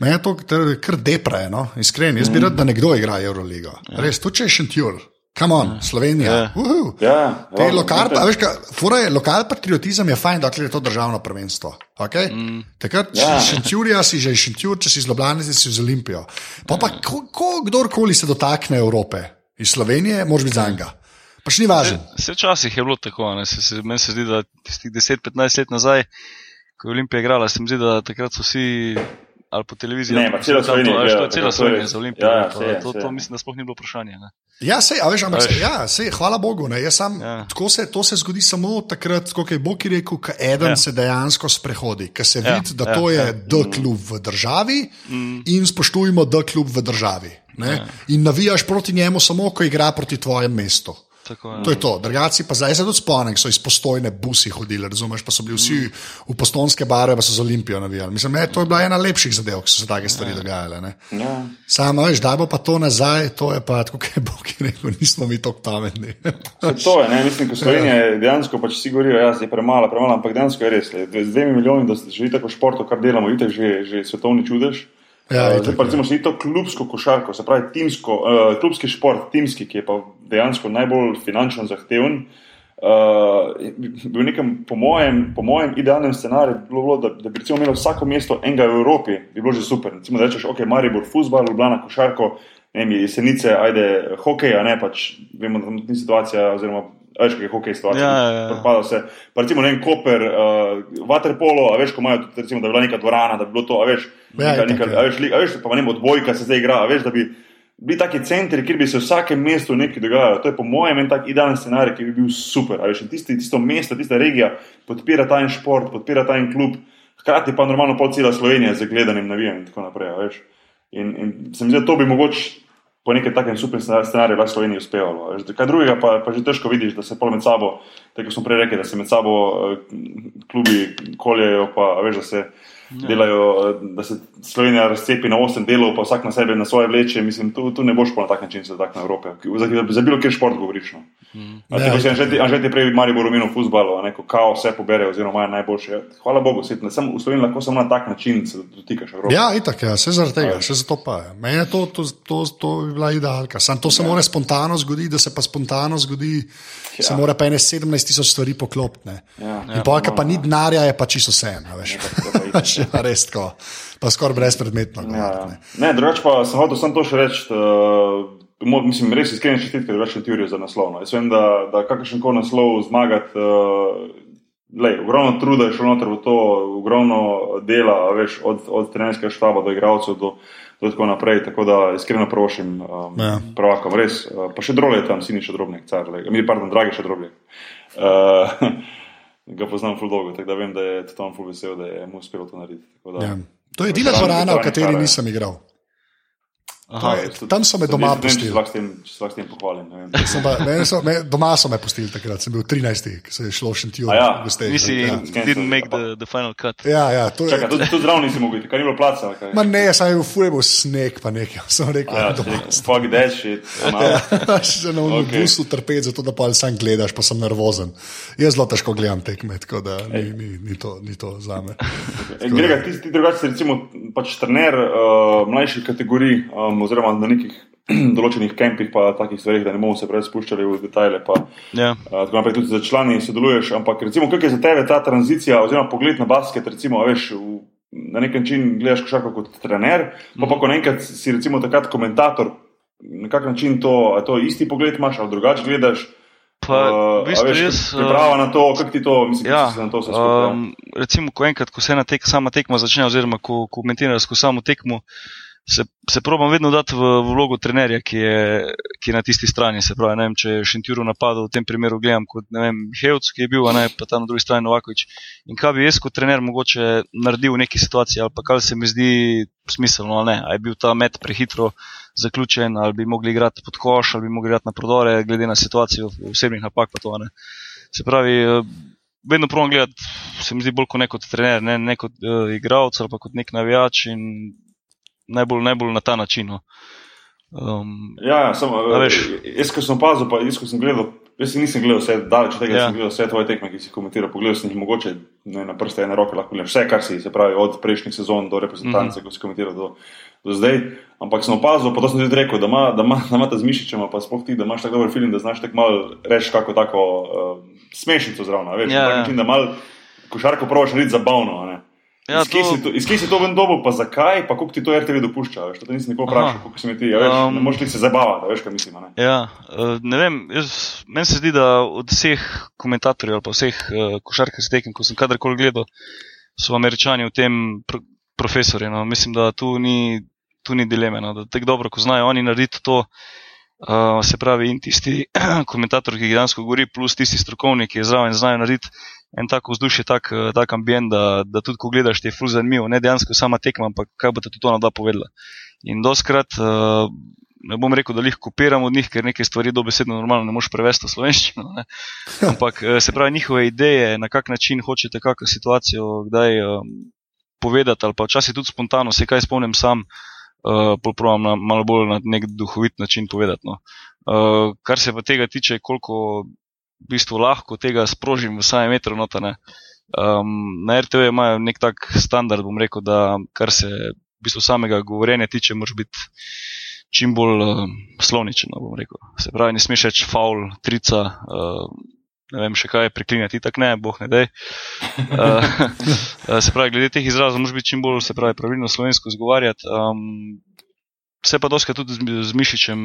Mene to kar- depre, no? iskren. Jaz bi rad, da nekdo igra Euroligo. Ja. Res, to če je šentjur. Come on, Slovenija. Ja. Uhu. Ja, Te ja, lokal, veste, a veš, ka- fora je, lokal patriotizem je fajn, dokler je to državno prvenstvo. Okay? Mm. Takrat, če Ja. si šentjurja, si že šentjur, če si iz Ljubljana, si z Olimpijo. Pa pa ko, ko, kdorkoli se dotakne Evrope iz Slovenije, moraš biti za njega. Pač ni važno. Se včasih je bilo tako, ne, se, se, meni se zdi, da tistih 10-15 let nazaj, ko je Olimpija igrala, se mi zdi, da takrat so vsi ali po televiziji. Ne, pa a veš, To to je Slovenija res. za Olimpijo. Ja, ja, to, je, to, to je. mislim, da sploh ni bilo vprašanje. Ne. Ja, sej, a veš, ampak Veš. se, ja, sej, hvala Bogu. Ne, sam, ja. Tako se, to se zgodi samo takrat, kot je Bog rekel, ko eden ja. Se dejansko sprehodi, ker se Ja, vidi, da ja, to je ja. D klub v državi mm. in spoštujemo D klub v državi. Ja. In navijaš proti njemu samo, ko igra proti tvojem mestu. Tako, ja. To je to. Drugaci pa zdaj se tudi spomnim, so iz postojne busi hodili, razumeš, pa so bili vsi v postonske barve, pa so z Olimpijo navijali. Mislim, ne, to je bila ena lepših zadev, ko so se take stvari dogajale. Ne. Ja. Samo, veš, da bo pa to nazaj, to je pa, tako kot je Bog rekel, nismo mi tako pametni. To je, ne, mislim, ko Slovenija je dejansko, pač vsi govorijo, da je premalo, premalo, ampak dejansko je res. le, Z dvemi milijoni, da že tako športo, kar delamo, itek že, že svetovni čudež. Ja, itak, Zdaj pa recimo še to klubsko košarko, se pravi timsko, uh, klubski šport, timski, ki je pa dejansko najbolj finančno zahteven. Uh, v nekem, po mojem, po mojem idealnem scenariju bi bilo, bilo, da, da bi recimo imelo vsako mesto enega v Evropi, bi bilo že super. Recimo, da rečeš, ok, Maribor, futbol, Ljubljana, košarko, ne vem, jesenice, ajde, hokej, a ne pač, vemo, da tam ni situacija, oziroma veš, kaj je hokej situacija. Ja, ja, ja. propada vse. Pa recimo, ne vem, Koper, uh, Waterpolo, a veš, ko imajo tudi, recimo, da bi bila neka dvorana, da bi bilo to, a veš, Ja, neka, neka, ja. a veš, li- a veš, pa ne vem, odbojka se zdaj igra, a veš, da bi bili taki centri, kjer bi se v vsakem mestu nekaj dogajalo. To je po mojem en tak idealen scenarij, ki bi bil super. A Veš, in tisti, tisto mesto, tista regija podpira ta en šport, podpira ta en klub, hkrati pa normalno pol cela Slovenija z gledanjem navijanjem in tako naprej. a veš. In, in se mi zdi, da to bi mogoče po nekem takem super scenariju lahko Sloveniji uspevalo. veš. Kaj drugega pa, pa že težko vidiš, da se pol med sabo, tako smo prej rekli, da se med sabo eh, klubi koljejo, pa veš, da se ja. delajo, eh, da se Slovenija razcepi na osem delov, pa vsak na sebe na svoje vleče. Mislim, tu, tu ne boš pa na tak način se dotaknil Evrope. Za, za bilo kjer šport govoriš. No. Ja, Ja, itak. Anže ti, Anže ti prej Maribor omenil futbalo, neko kao vse pobere, oziroma imajo najboljše. Hvala Bogu, svet, ne, sem, v Sloveniji lahko samo na tak način se dotikaš Evrope. Ja, itak, ja, vse zaradi tega, vse zato pa je. Meni je to, to, to, to bi bila idealka. Sam to se ja. mora spontano zgoditi, da se pa spontano zgodi, ja. se mora pa ene 17 tisoč stvari poklopiti. ne. Ja. In polka pa ni denarja, je pa čisto vse. Veš, Ja, [laughs] ja, res tako. Pa skoraj brezpredmetno. Ja, ja. ne. Ne, drugače pa sem hotel samo to še reči. Uh, mislim, res iskrene čestitke, da več teorijo za naslov. No. Jaz vem, da, da kakršen koli naslov zmagati, uh, lej, ogromno truda je šlo noter v to, ogromno dela, veš, od, od trenerskega štaba do igralcev do, do tako naprej. Tako da iskreno prošim um, Ja. pravakom, res. Uh, pa še drole je tam, sini še drobnik, car, le, mi, pardon, dragi še drobnik. Uh, [laughs] ga poznam ful dolgo, tako da vem, da je on ful vesel, da je mu uspelo to narediti. Da- Ja. To je edina dvorana, v kateri je. nisem igral. To je- Tam so me doma pustili. Če se s tem, če se lahko s tem pohvalim. ne vem. Sem Pa, ne, so, me, doma so me pustili takrat, sem bil 13, ki se je šlo še ti A ja, Nisi, Ja. didn't make the, the final cut. Ja, ja, to je. Čakaj, tudi, tudi zraven nisi mogel, kaj ni bilo placa. kaj? Ma ne, saj je v fuje bil sneg, pa nekaj. [laughs] Sem rekel, Ja, da doma. fuck that shit. Ja. [laughs] Še na Ok. okay. busu trpeti, zato da pa sam gledaš, pa sem nervozen. Jaz zelo težko gledam tekme, tako da ni, ni, ni, to, ni to za me. [laughs] Grega, ti, ti drugače recimo pač trener uh, mlajših kategorij, um, oziroma na nekih [clears throat] določenih kempih, pa takih stvarih, da ne bomo se preveč spuščali v detajle. Pa, Ja. Uh, tako naprej tudi za člani sodeluješ, ampak recimo, kako je za tebe ta tranzicija, oziroma pogled na basket, recimo, veš, v, na nek način gledaš košarko kot trener, pa pa ko naenkrat si recimo takrat komentator, na kak način to, to isti pogled imaš, ali drugače gledaš. Pa, Uh, v bistvu veš, jaz, priprava na to, kako ti to, mislim, Ja, se na to vse skupaj. ja? um, recimo, ko enkrat, ko se ena tek, sama tekma začne, oziroma ko komentiraš samo tekmo, se, se probam vedno dati v, v vlogo trenerja, ki je, ki je na tisti strani. Se pravi, ne vem, če je Šentjuru napadal, v tem primeru gledam kot ne Hevc, ki je bil, ne pa tam na drugi strani Novakovič. In kaj bi jaz kot trener mogoče naredil v neki situaciji, ali pa kaj se mi zdi smiselno, ali ne. Ali je bil ta met prehitro zaključen, ali bi mogli igrati pod koš, ali bi mogli igrati na prodore, glede na situacijo osebnih napak, pa to ne. Se pravi, eh, vedno provam gledati, se mi zdi bolj kot neko trener, ne, ne kot uh, igralec ali pa kot nek navijač in najbolj, najbolj na ta način. No. Um, Ja, ja samo, A veš. jaz, ko sem opazil, pa jaz, ko sem gledal, jaz nisem gledal vse, daleč od tega, Ja. sem gledal vse tvoje tekme, ki si komentiral, pogledal sem jih mogoče ne, na prste ene roke, lahko gledam vse, kar si, se pravi, od prejšnjih sezon do reprezentance, mm -hmm. ko si komentiral do, do zdaj. Ampak sem opazil, pa to sem tudi rekel, da ima, da ima, da ima ta z mišičema, pa sploh ti, da imaš tako dober film, da znaš tako malo reči kako tako uh, smešnico zraven, a veš, Ja, na tak ja. način, da mal košarko probaš narediti zabavno, ne. Ja, iz kje to- to, iz kje si to ven dobil, pa zakaj, pa koliko ti to RTV dopušča, veš, to nisem nikoli vprašal, koliko si mi ti, a veš, um, ne moreš ti se zabavati, veš, kaj mislim, ne. Ja, eh, ne vem, jaz, meni se zdi, da od vseh komentatorjev ali pa vseh uh, košarkarskih tekem, ko sem kadarkoli gledal, so američani v tem pr profesori. No. Mislim, da tu ni, tu ni dileme, no. da tako dobro, ko znajo oni narediti to, uh, se pravi, in tisti [clears throat] komentator, ki dejansko govori, plus tisti strokovni, ki je zraven, znajo narediti en tak vzdušje, tak, eh, tak ambient, da, da tudi ko gledaš, ti je ful zanimivo, ne dejansko sama tekma, ampak kaj bo tudi ona dva povedala. In doskrat, uh, ne bom rekel, da jih kopiram od njih, ker neke stvari dobesedno normalno ne moš prevesti v slovenščino. Ne? Ampak eh, se pravi, njihove ideje, na kak način hočete kakšno situacijo kdaj um, povedati, ali pa včasih tudi spontano, se kaj spomnim sam, uh, probujem na malo bolj na nek duhovit način povedati. No. Uh, kar se pa tega tiče, koliko v bistvu lahko tega sprožim v samem metru notane. Um, na RTV imajo nek tak standard, bom rekel, da kar se v bistvu samega govorjenja tiče, moraš biti čim bolj uh, slovničen. no. Se pravi, ne smeš reči faul, trica, uh, ne vem še kaj, preklinjati, tako ne, boh ne dej. Uh, [laughs] se pravi, glede teh izrazov moraš biti čim bolj, se pravi, pravilno slovensko izgovarjati. Um, se pa doskrat tudi z, z Mišičem,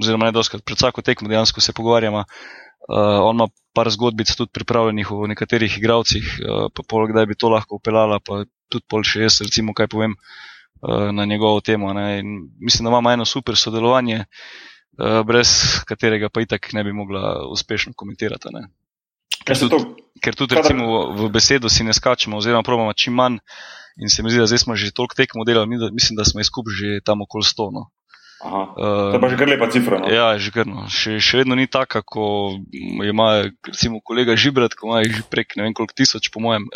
oziroma ne doskrat, pred vsako tekmo dejansko se pogovarjamo. Uh, on ima par zgodbic tudi pripravljenih o nekaterih igravcih, uh, pa pol, kdaj bi to lahko upeljala, pa tudi pol še jaz, recimo, kaj povem uh, na njegovo temo. Mislim, da imamo eno super sodelovanje, uh, brez katerega pa itak ne bi mogla uspešno komentirati. Ne. Se tudi- to, Ker tudi recimo v besedo si ne skačemo, oziroma probamo čim manj. In se mi zdi, da zdaj smo že toliko tekmo delali, mislim, da smo izkup že tam okoli 100. No. Aha, Uh, to je pa že kar lepa cifra, no. Ja, že krno. Še, še vedno ni taka, ko ima recimo kolega Žibrat, ko ima jih že prek ne vem koliko tisoč, po mojem.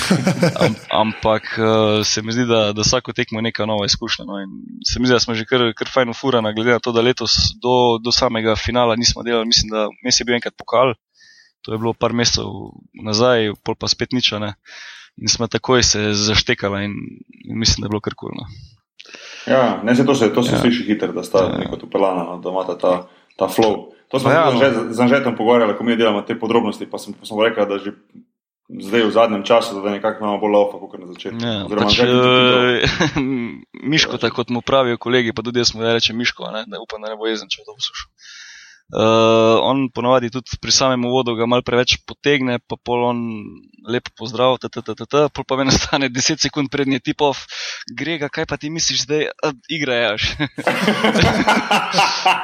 [laughs] Am, ampak eh, se mi zdi, da, da vsako tekmo je neka nova izkušnja. No. In se mi zdi, da smo že kar, kar fajn ufurana, glede na to, da letos do, do samega finala nismo delali. Mislim, da mes je bil enkrat pokal, to je bilo par mesecev nazaj, pol pa spet nič. a Ne. In smo takoj se zaštekala in, in mislim, da je bilo kar kulno. Ja, ne, se to se, to se Ja. sliši hitro, da sta Ja. ja. neko tu pelana, no, da imata ta, ta flow. To smo Pa ja, no. z Anžetom pogovarjali, ko mi delamo te podrobnosti, pa sem, pa sem rekel, da že zdaj v zadnjem času, da nekako imamo bolj laufa, kot na začetku. Ja, Oziroma, pač, uh, [laughs] Miško, tako kot mu pravijo kolegi, pa tudi jaz mu rečem Miško, ne, da upam, da ne bo jezen, če bo to poslušal. Uh, on ponavadi tudi pri samem uvodu ga malo preveč potegne, pa pol on lepo pozdrav, ttt, pol pa me nastane [laughs] 10 sekund prednji tipov, Grega, kaj pa ti misliš zdaj, A, igraš.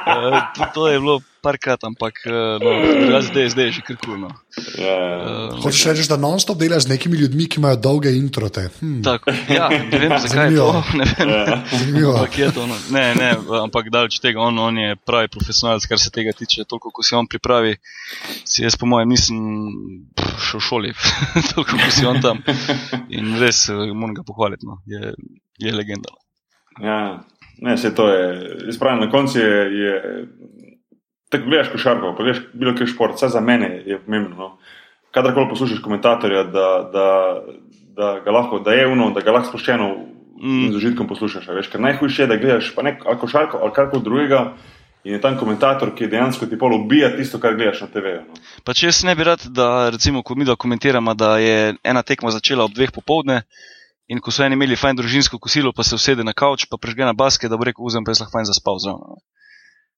uh, [laughs] to, to je bilo parkrat, ampak uh, no, zdaj, zdaj je že krkulno. Ja, ja. Uh, Hočeš reči, da non-stop delaš z nekimi ljudmi, ki imajo dolge introte. Hm, Tako, ja, ne vem, zakaj je to. Zanimivo. [laughs] Ne vem, Ja. zanimivo. ampak je to. No. Ne, ne, ampak daleč tega, on, on je pravi profesionalec, kar se tega tiče. Toliko, ko si on pripravi, si jaz, po mojem, nisem šel v šoli, [laughs] toliko, ko si on tam. In res eh, moram ga pohvaliti, no. je, je legenda. no. Ja, ne, vse to je. Jaz pravim, na koncu je. je Tako gledaš košarko, pa gledaš bilo kaj šport, vse za mene je pomembno. No. Kadarkoli poslušaš komentatorja, da, da, da, ga lahko, da je uno, da ga lahko sproščeno Mm. in z užitkom poslušaš. a Veš, ker najhujše je, da gledaš pa nek, ali košarko ali karkoli drugega in je tam komentator, ki dejansko ti pol ubija tisto, kar gledaš na TV-ju. No. Pa če jaz ne bi rad, da recimo, ko mi da komentiramo, da je ena tekma začela ob dveh popovdne in ko so eni imeli fajn družinsko kosilo, pa se usede na kavč, pa prežge na basket, da bo rekel, vzem pa jaz lahko fajn zaspal zraven.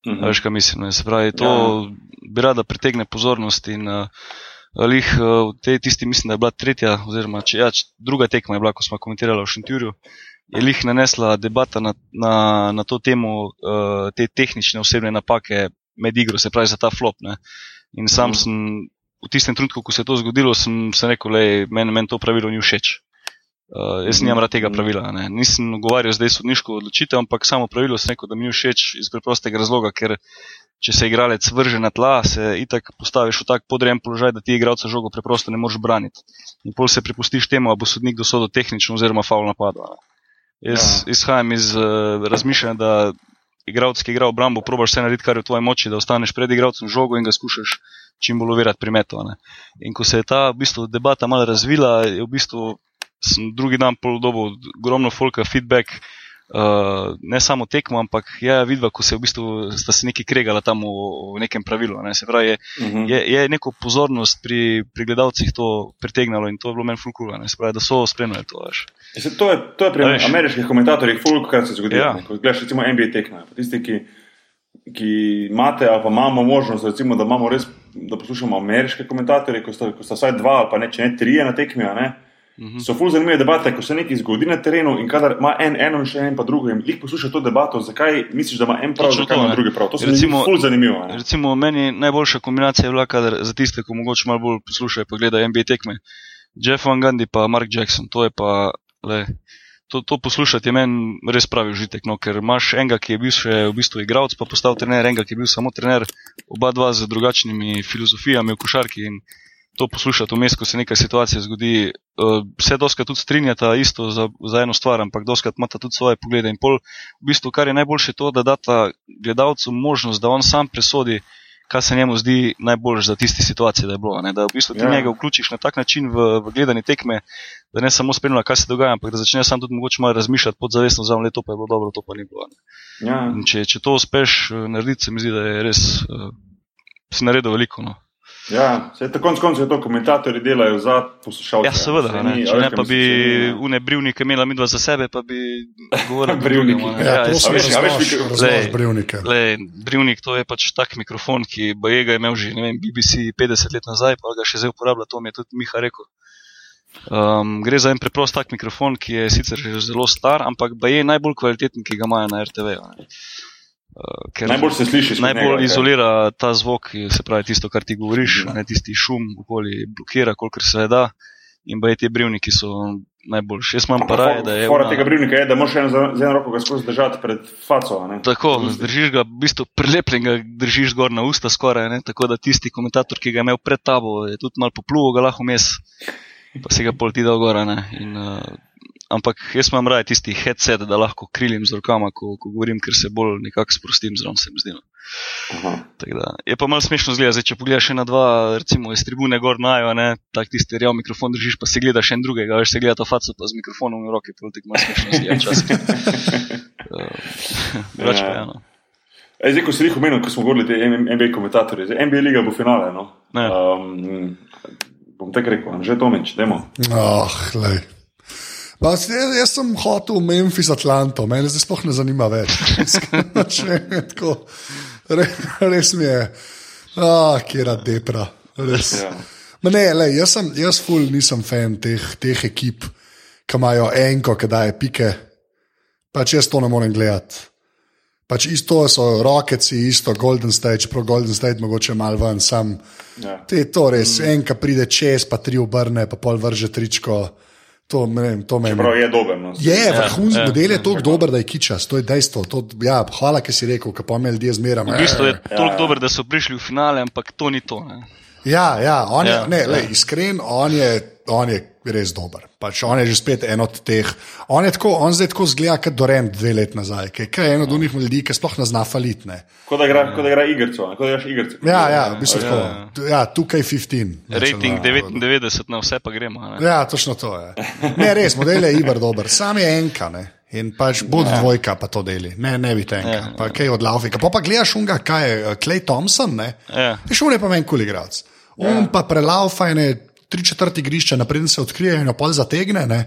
No. Mhm. A Veš, kaj mislim. Ne? Se pravi, to ja. bi rada pritegne pozornost in uh, lih uh, v tej tisti, mislim, da je bila tretja, oziroma če, ja, če, druga tekma je bila, ko smo komentirali v Šentjurju, je lih nanesla debata na, na, na to temo, uh, te tehnične osebne napake med igro, se pravi za ta flop. Ne? In sam Mhm. sem v tistem trenutku, ko se je to zgodilo, sem, sem rekel, da meni men to pravilo ni všeč. Uh, jaz nimam rad tega pravila. Ne. Nisem govoril zdaj sodniško odločitev, ampak samo pravilo sem rekel, da mi ni všeč iz preprostega razloga, ker če se igralec vrže na tla, se itak postaviš v tak podrejen položaj, da ti igralca žogo preprosto ne moreš braniti. In pol se prepustiš temu, a bo sodnik dosodil tehnično oziroma faul napadal. Jaz ja. izhajam iz uh, razmišljanja, da igralec, ki igra obrambo, probaš vse narediti, kar je v tvoji moči, da ostaneš pred igralcem žogo in ga skušaš čim bolj uvirati pri metu. In ko se je ta v bistvu, debata malo razvila, je v bistvu sem drugi dan pol dobil ogromno folka feedback, uh, ne samo tekmo, ampak ja, vidva, ko se v bistvu, sta se neki kregala tam v, v nekem pravilu. Ne. Se pravi, je, Mhm. je, je neko pozornost pri, pri gledalcih to pritegnalo in to je bilo meni fulkula. Se pravi, da so spremljali to. Veš. Mislim, To je, to je pri veš. ameriških komentatorjih, fulk, kar se zgodi. Ja. Ja. Ko gledaš recimo NBA tekme, tisti, ki, ki imate ali pa imamo možnost, recimo, da, imamo res, da poslušamo ameriške komentatorje, ko sta, ko sta vsaj dva ali pa ne, če ne trije na tekmi, ne. Mhm. So ful zanimive debate, ko se nekaj zgodi na terenu in kadar ima en eno in še en pa drugo in jih posluša to debato, zakaj misliš, da ima en prav, Točno zakaj to, ima drugi prav. To se mi Recimo- zdi ful zanimivo. ne. Recimo, meni najboljša kombinacija je bila, kadar, za tiste, ki mogoče malo bolj poslušajo, pa gledajo NBA tekme. Jeff Van Gundy pa Mark Jackson, to je pa, le, to, to poslušati je meni res pravi užitek, no, ker imaš enega, ki je bil še v bistvu igralec, pa postal trener, enega, ki je bil samo trener, oba dva z drugačnimi filozofijami v košarki in to poslušati vmes, ko se neka situacija zgodi. Uh, vse doskrat tudi strinjata isto za, za eno stvar, ampak doskrat imata tudi svoje poglede. In pol, v bistvu, kar je najboljše, to, da data gledalcu možnost, da on sam presodi, kaj se njemu zdi najboljše za tisti situacije, da je bilo. Ne? Da v bistvu ti Ja. ja. njega vključiš na tak način v, v gledanje tekme, da ne samo spremlja, kaj se dogaja, ampak da začne sam tudi mogoče malo razmišljati podzavestno, za to pa je bilo dobro, to pa ni bilo. Ne? Ja. In če, če to uspeš eh, narediti, se mi zdi, da je res, uh, si naredil veliko. No. Ja, se tako konc koncev to komentatorji delajo za poslušalce. Ja, seveda, ne. ni- če ne pa bi mislim, saj ni- une brivnike imela midva za sebe, pa bi govorili [laughs] Brivniki. ne. Ja, Ja, prosim, veš, a veš, Glej, brivnike. Le, brivnik to je pač tak mikrofon, ki bo je ga imel že ne vem, BBC 50 let nazaj, pa ga še zdaj uporablja, to mi je tudi Miha rekel. Um, gre za en preprost tak mikrofon, ki je sicer že zelo star, ampak je najbolj kvaliteten, ki ga imajo na RTV. -u, Uh, Najbolj se sliši. najbolj njega, izolira ta zvok, se pravi tisto, kar ti govoriš, Mhm. ne tisti šum, okoli blokira, kolikor se da. In ba je ti brivniki so najboljši. Jaz imam pa raje, da je. Fora ona- tega brivnika je, da moraš eno z eno roko ga skozi držati pred faco. ne. Tako, držiš ga, v bistvu prilepljenega držiš gor na usta skoraj, ne? tako da tisti komentator, ki ga je imel pred tabo, je tudi malo popluval, ga lahko mes, pa si ga pol ti dal gor. In, uh, ampak jaz imam raje tisti headset, da lahko krilim z rokama, ko, ko govorim, ker se bolj nekako sprostim zraven, se mi zdi. no. Aha. Tako Da, je pa malo smešno zgleda, zdaj, če pogledaš še na dva, recimo iz tribune gor najo, ne, tak tisti real mikrofon držiš, pa si gledaš en drugega, veš, se gleda to faco pa z mikrofonom v roki, pol tako malo smešno zgleda včasih. [laughs] Uh, [laughs] Drugače pa Ja. je eno. Ej, zdaj, ko si jih omenil, ko smo govorili te NBA komentatorje, zdaj NBA liga bo finale. No? Ne. Um, bom tako rekel, že Tomič, demo. Oh, lej. Pa, jaz, jaz sem hotel v Memphis, Atlanto, mene zdaj sploh ne zanima več. [laughs] Če, tako, re, res mi je, ah, kera depra. Res. Ja. Ma Ne, lej, jaz, sem, jaz ful nisem fan teh, teh ekip, ki imajo enko, ki daje pike. Pač jaz to ne morem gledati. Pač isto so Rocketsi, isto Golden State, čeprav Golden State mogoče malo ven, sam. Ja. Te to res, mm. enka pride čez, pa tri obrne, pa pol vrže tričko. To, vem, to je dober. No. Je, vrhunski ja, model je tako dober, da je kičas, to je dejstvo. To, ja, hvala, ki si rekel, ka pa me ljudje zmeram. V bistvu je Ja, toliko ja. dober, da so prišli v finale, ampak to ni to. Ne? Ja, ja, on je, Ja, ne, ja. lej, iskren, on je, on je res dober. Pač on je že spet en od teh. On, je tako, on zdaj tako zgleda, kot Doren dve leti nazaj, ki je en od unih ljudi, ki sploh ne zna falitne. Kot da igra, kot da igra igrico, kot da igraš igrico. Ja, ja, v bistvu tako. Ja, tukaj 15. Rating Znači, 99 na vse pa gremo. Ne? Ja, točno to je. Ne, res, model je Iber dober, sam je enka. Ne. In pač bod ja. dvojka, pa to deli, ne, ne bi tenka, Ja, pa kaj od Laufika. Pa pa gledaš unga, kaj je Clay Thompson, ne? Ja. On je pa meni kul igralec. On pa prelaufa ene tri četrt igrišča, naprej se odkrije in jo pol zategne, ne?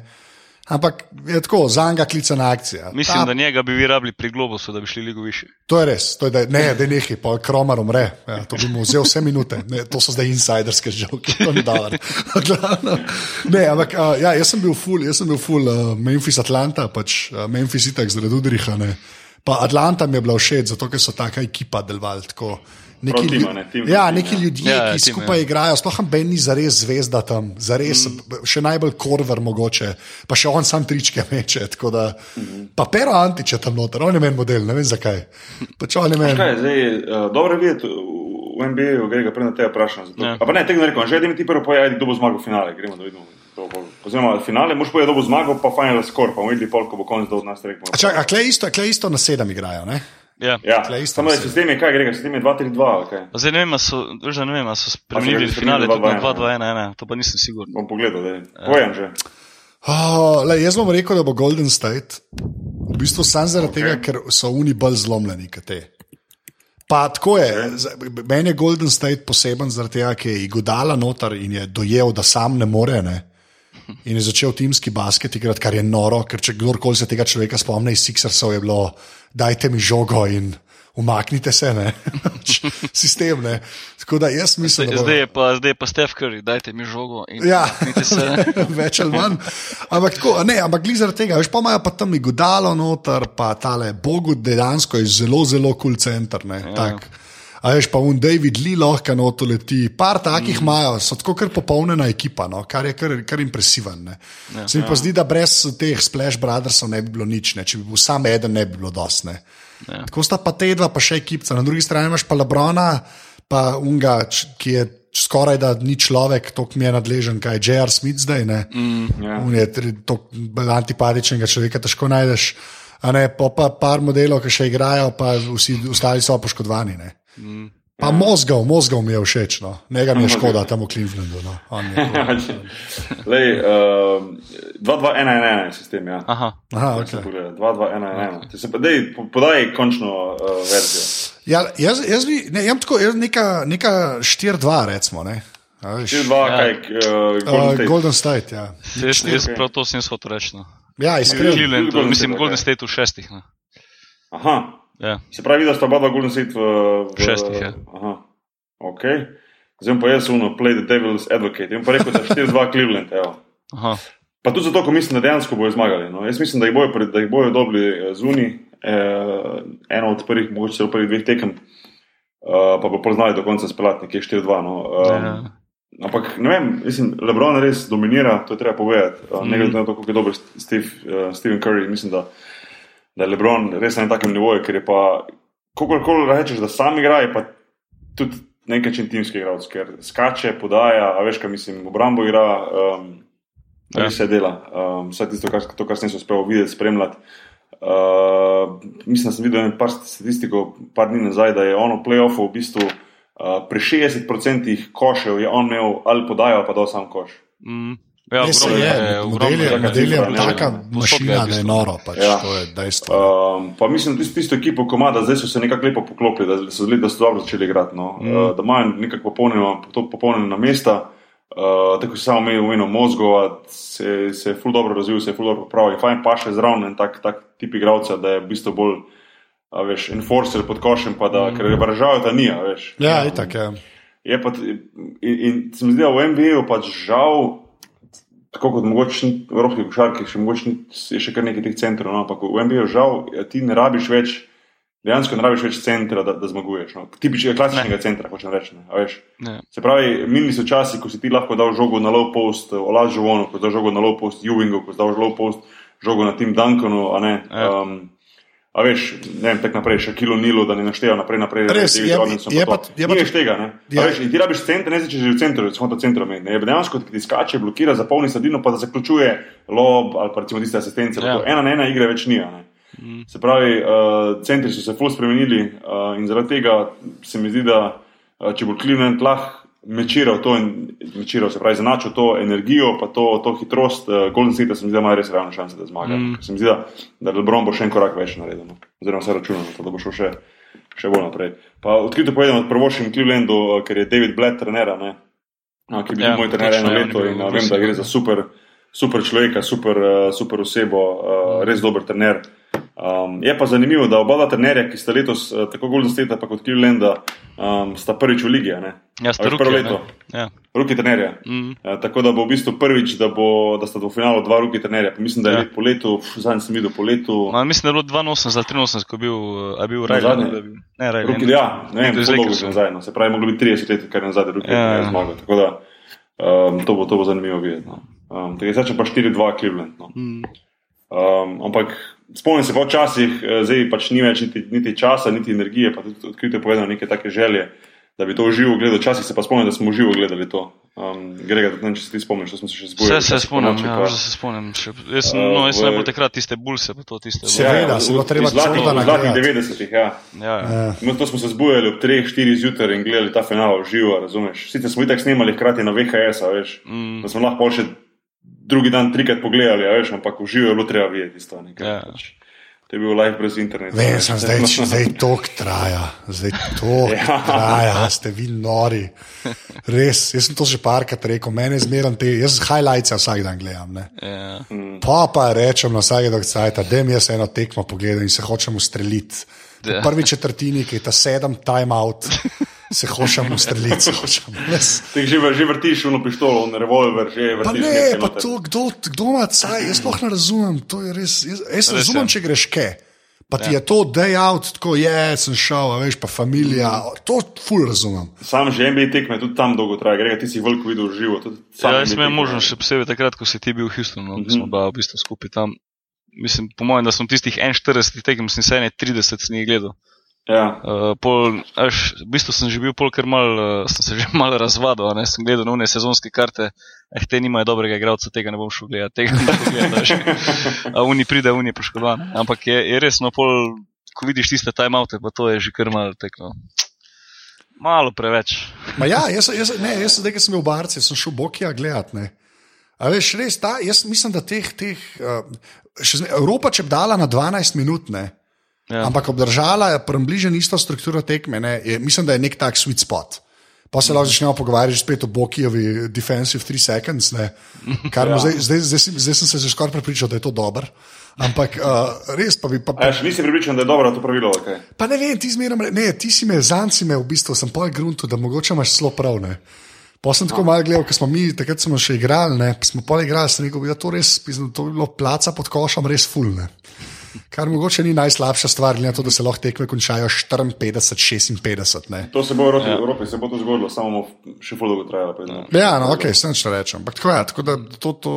Ampak je tako, za njega klicana akcija. Mislim, Ta- da njega bi vi rabili pri Globusu, da bi šli ligo više. To je res, to je, da, ne, da je nekaj, pa kromar umre. Ja, to bi mu vzel vse minute, ne, to so zdaj insiderske žoke, to ni dobro. Ne, ampak uh, ja, jaz sem bil full, jaz sem bil full uh, Memphis Atlanta, pač uh, Memphis itak zaradi Udriha. Ne. Pa Atlanta mi je bila všeč, zato ker so taka ekipa delovali tako. Neki, Prav tima, lju- ne, tim, ja, tim, neki ljudje, Ja, ki tim, skupaj ja. igrajo, sploh Ben ni zares zvezda tam, zares, mm. še najbolj korver mogoče, pa še on sam tričke meče. tako Da, mm. Pa Pero Antič je tam noter, on je meni model, ne vem zakaj. Pač on je meni. Kaj, zdaj, uh, dobro je videti v- v NBA-ju, grega prej na te vprašam. zato- Ja. A pa ne, tega ne rekel, že da mi ti prvo poje, ajde, kdo bo zmagal v finale, gremo da vidimo. Oziroma, finale, moš povedati, kdo bo zmagal, pa final score, pa bomo videli, koliko bo konec do od nas rekel. A, čak, a klej isto, klej isto na sedem igrajo, ne? Ja. Ja, samo da mislim. sistem je kaj, grega, sistem je 2-3-2, ali kaj. Pa Zdaj ne vem, so, da ne vem, so spremenili finale tudi na spremenili 2-2-1, to pa nisem siguren. Bom pogledal, da je. Pojem že. Oh, lej, jaz bom rekel, da bo Golden State v bistvu samo zaradi okay. tega, ker so oni bolj zlomljeni kot te. Pa tako je, za- meni je Golden State poseben zaradi tega, ker je Igodala noter in je dojel, da sam ne more. Ne? In je začel timski basket igrati, kar je noro, ker če kdorkoli se tega človeka spomne iz Sixersov, je bilo, dajte mi žogo in umaknite se, ne. [laughs] sistem. Ne? Tako da jaz mislim, da bo. Zdaj je pa, zdaj je pa Steph Curry, dajte mi žogo Ja, [laughs] več ali manj. Ampak, tako, a ne, ampak zaradi tega, veš, pa imajo pa tam Igodalo noter, pa tale Bogu dejansko je zelo, zelo kul cool center. Ne, ja. A veš, pa un David Lee lahko noto leti, par takih imajo, mm. so tako kar popolnjena ekipa, no, kar je kar, kar impresiven. ne. Se mi pa zdi, da brez teh Splash Brothersov ne bi bilo nič, ne. če bi bil sam eden, ne bi bilo dosne. Ja. Tako sta pa te dva, pa še ekipca, na drugi strani imaš pa Lebrona, pa Unga, ki je skoraj da ni človek, tako mi je nadležen, kaj je J.R. Smith zdaj. Ne? Mm, ja. On je tako antipatičnega človeka, težko najdeš. A ne, pa pa par modelov, ki še igrajo, pa vsi ostali so poškodovani. Ne? Mm. Pa mozgov, mozgov mi je všeč, no. njega mi je škoda tam v Clevelandu. No. Cool. [laughs] Lej, uh, 2-2-1-1 je sistem, ja. Aha, Aha, okay. pogleda, 2-2-1-1. Ti se pa dej, po- podaj končno uh, verzijo. ja, jaz, jaz bi, ne, jaz tako, jaz neka, neka 4-2, recimo. Ne. A veš, 4-2, Ja. kaj, uh, Golden Uh, State. Golden State, ja. jaz, jaz ok. prav to sem hotel reči. No. Ja, iskreno. Mislim, State, Golden. State v šestih. No. Aha, Ja. se pravi, da sta oba dva Golden State v, v Šestih, ja. Aha, ok. Zdaj pa jaz uno, play the devil's advocate. In pa rekel, da 4-2 Cleveland, evo. Aha. Pa tudi zato, ker mislim, da dejansko bojo zmagali. No. Jaz mislim, da jih bojo, pred- da jih bojo dobili zunaj, eh, eno od prvih, mogoče celo prvih dveh tekem, eh, pa bo poznali do konca speljati nekje 4-2. No. Um, Ja. Ampak ne vem, mislim, Lebron res dominira, to je treba povedati. Uh, ne glede na to, kako je dober Steve, uh, Stephen Curry, mislim, da, da je Lebron res na takem nivoju, ker je pa, kako rečeš, da sam igra, je pa tudi nekaj čim timski igralec, ker skače, podaja, a veš, kaj mislim, obrambo igra, um, Ja. res se dela. Um, vse tisto, kar, to, kar sem se uspel videti, spremljati. Uh, mislim, da sem videl en par statistiko, par dni nazaj, da je on v playoffu v bistvu uh, pri 60% košev je on imel ali podajo, ali pa dal sam koš. Mm. Ja, ogromno je, ogromno model je, model je taka je mašina, da je noro, pač, Ja. to je dejstvo. Um, pa mislim, da tisto ekipo, ko ima, da zdaj so se nekako lepo poklopili, da so, da so dobro začeli igrati. No. Mm. Uh, da imajo nekako popolnjeno, to popolnjena mesta. Uh, tako se samo omenil, omenil mozgov, se, se je ful dobro razvil, se je ful dobro popravil. Fajn pa še zraven en tak, tak tip igralca, da je v bistvu bolj, a veš, enforcer pod košem, pa da, mm. ker je baržal, da ni, a veš. Ja, itak, ja. Je pa, in, in se mi zdi, da v NBA-ju pač žal, tako kot mogoče v evropski košarki, še mogoče je še kar nekaj teh centrov, no, ampak v NBA-ju žal ja, ti ne rabiš več dejansko ne rabiš več centra, da, da zmaguješ. No. Tipičnega klasičnega ne. centra, hočem reči. Ne. Ne. Se pravi, minili so časi, ko si ti lahko dal žogo na low post, Olad Žovonu, ko si dal žogo na low post, Ewingu, ko si dal low post, žogo na Tim Duncanu, a ne. Ja. Um, a veš, ne vem, tako naprej, še kilo Nilo, da ne naštejem naprej, naprej. Res, je- Robinson je pa je pa- Nimeš tega, ne. Ja. A Veš, in ti rabiš center, ne zdaj, če že v centru, smo to centrum ne. Dejansko ti skače, blokira, zapolni sredino, pa da zaključuje lob ali pa recimo tiste asistence. Ja. Ja. Ena na ena igre več ni. a Ne. Mm. Se pravi, uh, centri so se ful spremenili uh, in zaradi tega se mi zdi, da uh, če bo Cleveland lahko mečiral to, mečiral, se pravi, zanačil to energijo, pa to, to hitrost, uh, Golden State, se mi zdi, da ima res realne šanse, da zmaga. Mm. Mm. Se mi zdi, da, da LeBron bo še en korak več naredil, no. oziroma se računa na to, da bo šel še, še bolj naprej. Pa odkrito povedano, prvošim Clevelandu, uh, ker je David Blatt trenera, ne, uh, ki je bil Ja, moj trener eno ja, leto in uh, vem, da gre za super, super človeka, super, uh, super osebo, uh, res dober trener. Um, je pa zanimivo, da oba trenerja, ki sta letos, uh, tako Golden State, pa kot Clevelanda, um, sta prvič v ligi. ne? Ja, A veš, ste prvo ruki. leto. Ja. Ruki trenerja. Mm. Uh, tako da bo v bistvu prvič, da, bo, da sta v finalu dva ruki trenerja. Pa Mislim, da je Ja. ja. po letu, zadnjič sem videl po letu. Ma, mislim, da je bilo 82 ali 83, ko je bil, eh, je bil Riley. zadnje? ne, bil- Ne, Riley. Ruki, ne. ja, ne vem, kako dolgo že nazaj. No. Se pravi, moglo biti 30 let, kar je nazaj, ruki Ja, ja, ja. zmagal. Tako da um, to, bo, to bo zanimivo videti. No. Um, tako je zdaj če pa 4-2 Cleveland. No. Mm. Um, ampak spomnim se pa včasih, eh, zdaj pač ni več niti, niti časa, niti energije, pa tudi odkrito povedano neke take želje, da bi to uživo gledal. Včasih se pa spomnim, da smo uživo gledali to. Um, Grega, ne vem, če se ti spomniš, da smo se še Vse zbudili. se včasih spomnim, ja, pa- se spomnim. Še, jaz sem, Eh, no, jaz sem v- najbolj takrat tiste bulse, pa to tiste. Se- Seveda, se v- treba zlatih, zlatih gledati. 90-ih. Ja. Ja, ja. Ja. No, to smo se zbujali ob 3-4 zjutraj in gledali ta finale v živo, razumeš? Sicer smo itak snemali hkrati na VHS, veš, Mm. da smo lahko še drugi dan trikrat pogledali, a veš, ampak v živo je bilo treba videti isto. nekaj, Ja. pač. To je bil live brez interneta. Vem, sem zdaj, [laughs] zdaj tok traja, zdaj tok Ja. traja, ste vi nori. Res, jaz sem to že parkrat rekel, mene zmeram te, jaz highlights vsak dan gledam. Ne. Ja. Pa pa rečem na vsake dok cajt, da mi jaz eno tekmo pogledam in se hočem ustreliti. Ja. prvi četrtini, ki je ta sedem timeout, se hočem ustreliti. [laughs] Ti že, že vrtiš uno pištolo, un revolver, že Pa vrtiš. ne, nekaj pa noter. to, kdo, kdo ima caj, jaz sploh ne razumem. To je res, jaz, jaz Res razumem, je. če greš ke. Pa ti je to day out, tako je, sem šel, a veš, pa familija, to ful razumem. Sam že NBA tekme tudi tam dolgo traja, Grega, ti si veliko videl v živo. Ja, jaz sem možnost, še posebej takrat, ko si ti bil v Houstonu, mm Mhm. -hmm. smo bila v bistvu skupaj tam. Mislim, po mojem, da sem tistih 41 tekem, sem se ne 30 sem jih gledal. Ja, Uh, pol, až, v bistvu sem že bil pol, ker mal, uh, sem se že [laughs] malo razvadil, a ne sem gledal nune sezonske karte, eh, te nimajo dobrega igralca, tega ne bom šel gledati, tega ne bom gledal, a uni pride, uni je poškodovan. Ampak je, je res, no pol, ko vidiš tiste timeoute, pa to je že kar malo tekno. Malo preveč. Ma ja, jaz, jaz, ne, jaz zdaj, ko sem bil v Barci, sem šel Bokija gledat. Ne. A veš, res, ta, jaz mislim, da teh, teh uh, še zne, Evropa, če bi dala na 12 minut, ne, Ja. ampak obdržala je približno isto strukturo tekme, ne, je, mislim, da je nek tak sweet spot. Pa se lahko začnemo pogovarjati spet o Bokijevi defensive 3 seconds. Ne, kar ja. zdaj, zdaj, zdaj, zdaj sem se že skoraj prepričal, da je to dobro. Ampak uh, res pa bi pa. A ja, še nisi pripričan, da je dobro to pravilo. Okay. Pa ne vem, ti zmeram, ne, ti si me, zanci me v bistvu, sem pol gruntu, da mogoče imaš zelo prav. Ne. Pa sem tako malo gledal, ker smo mi takrat smo še igrali, ne, pa smo pol igrali, sem rekel, da to res, to bi bilo placa pod košem res fulne. Kar mogoče ni najslabša stvar, glede na to, da se lahko tekme končajo 54, 56. Ne. To se bo v Evropi, ja. Evropi se bo to zgodilo, samo bo še ful dolgo trajalo. preden- Ja, no, ok, sem če rečem. Ampak tako, ja, tako da to, to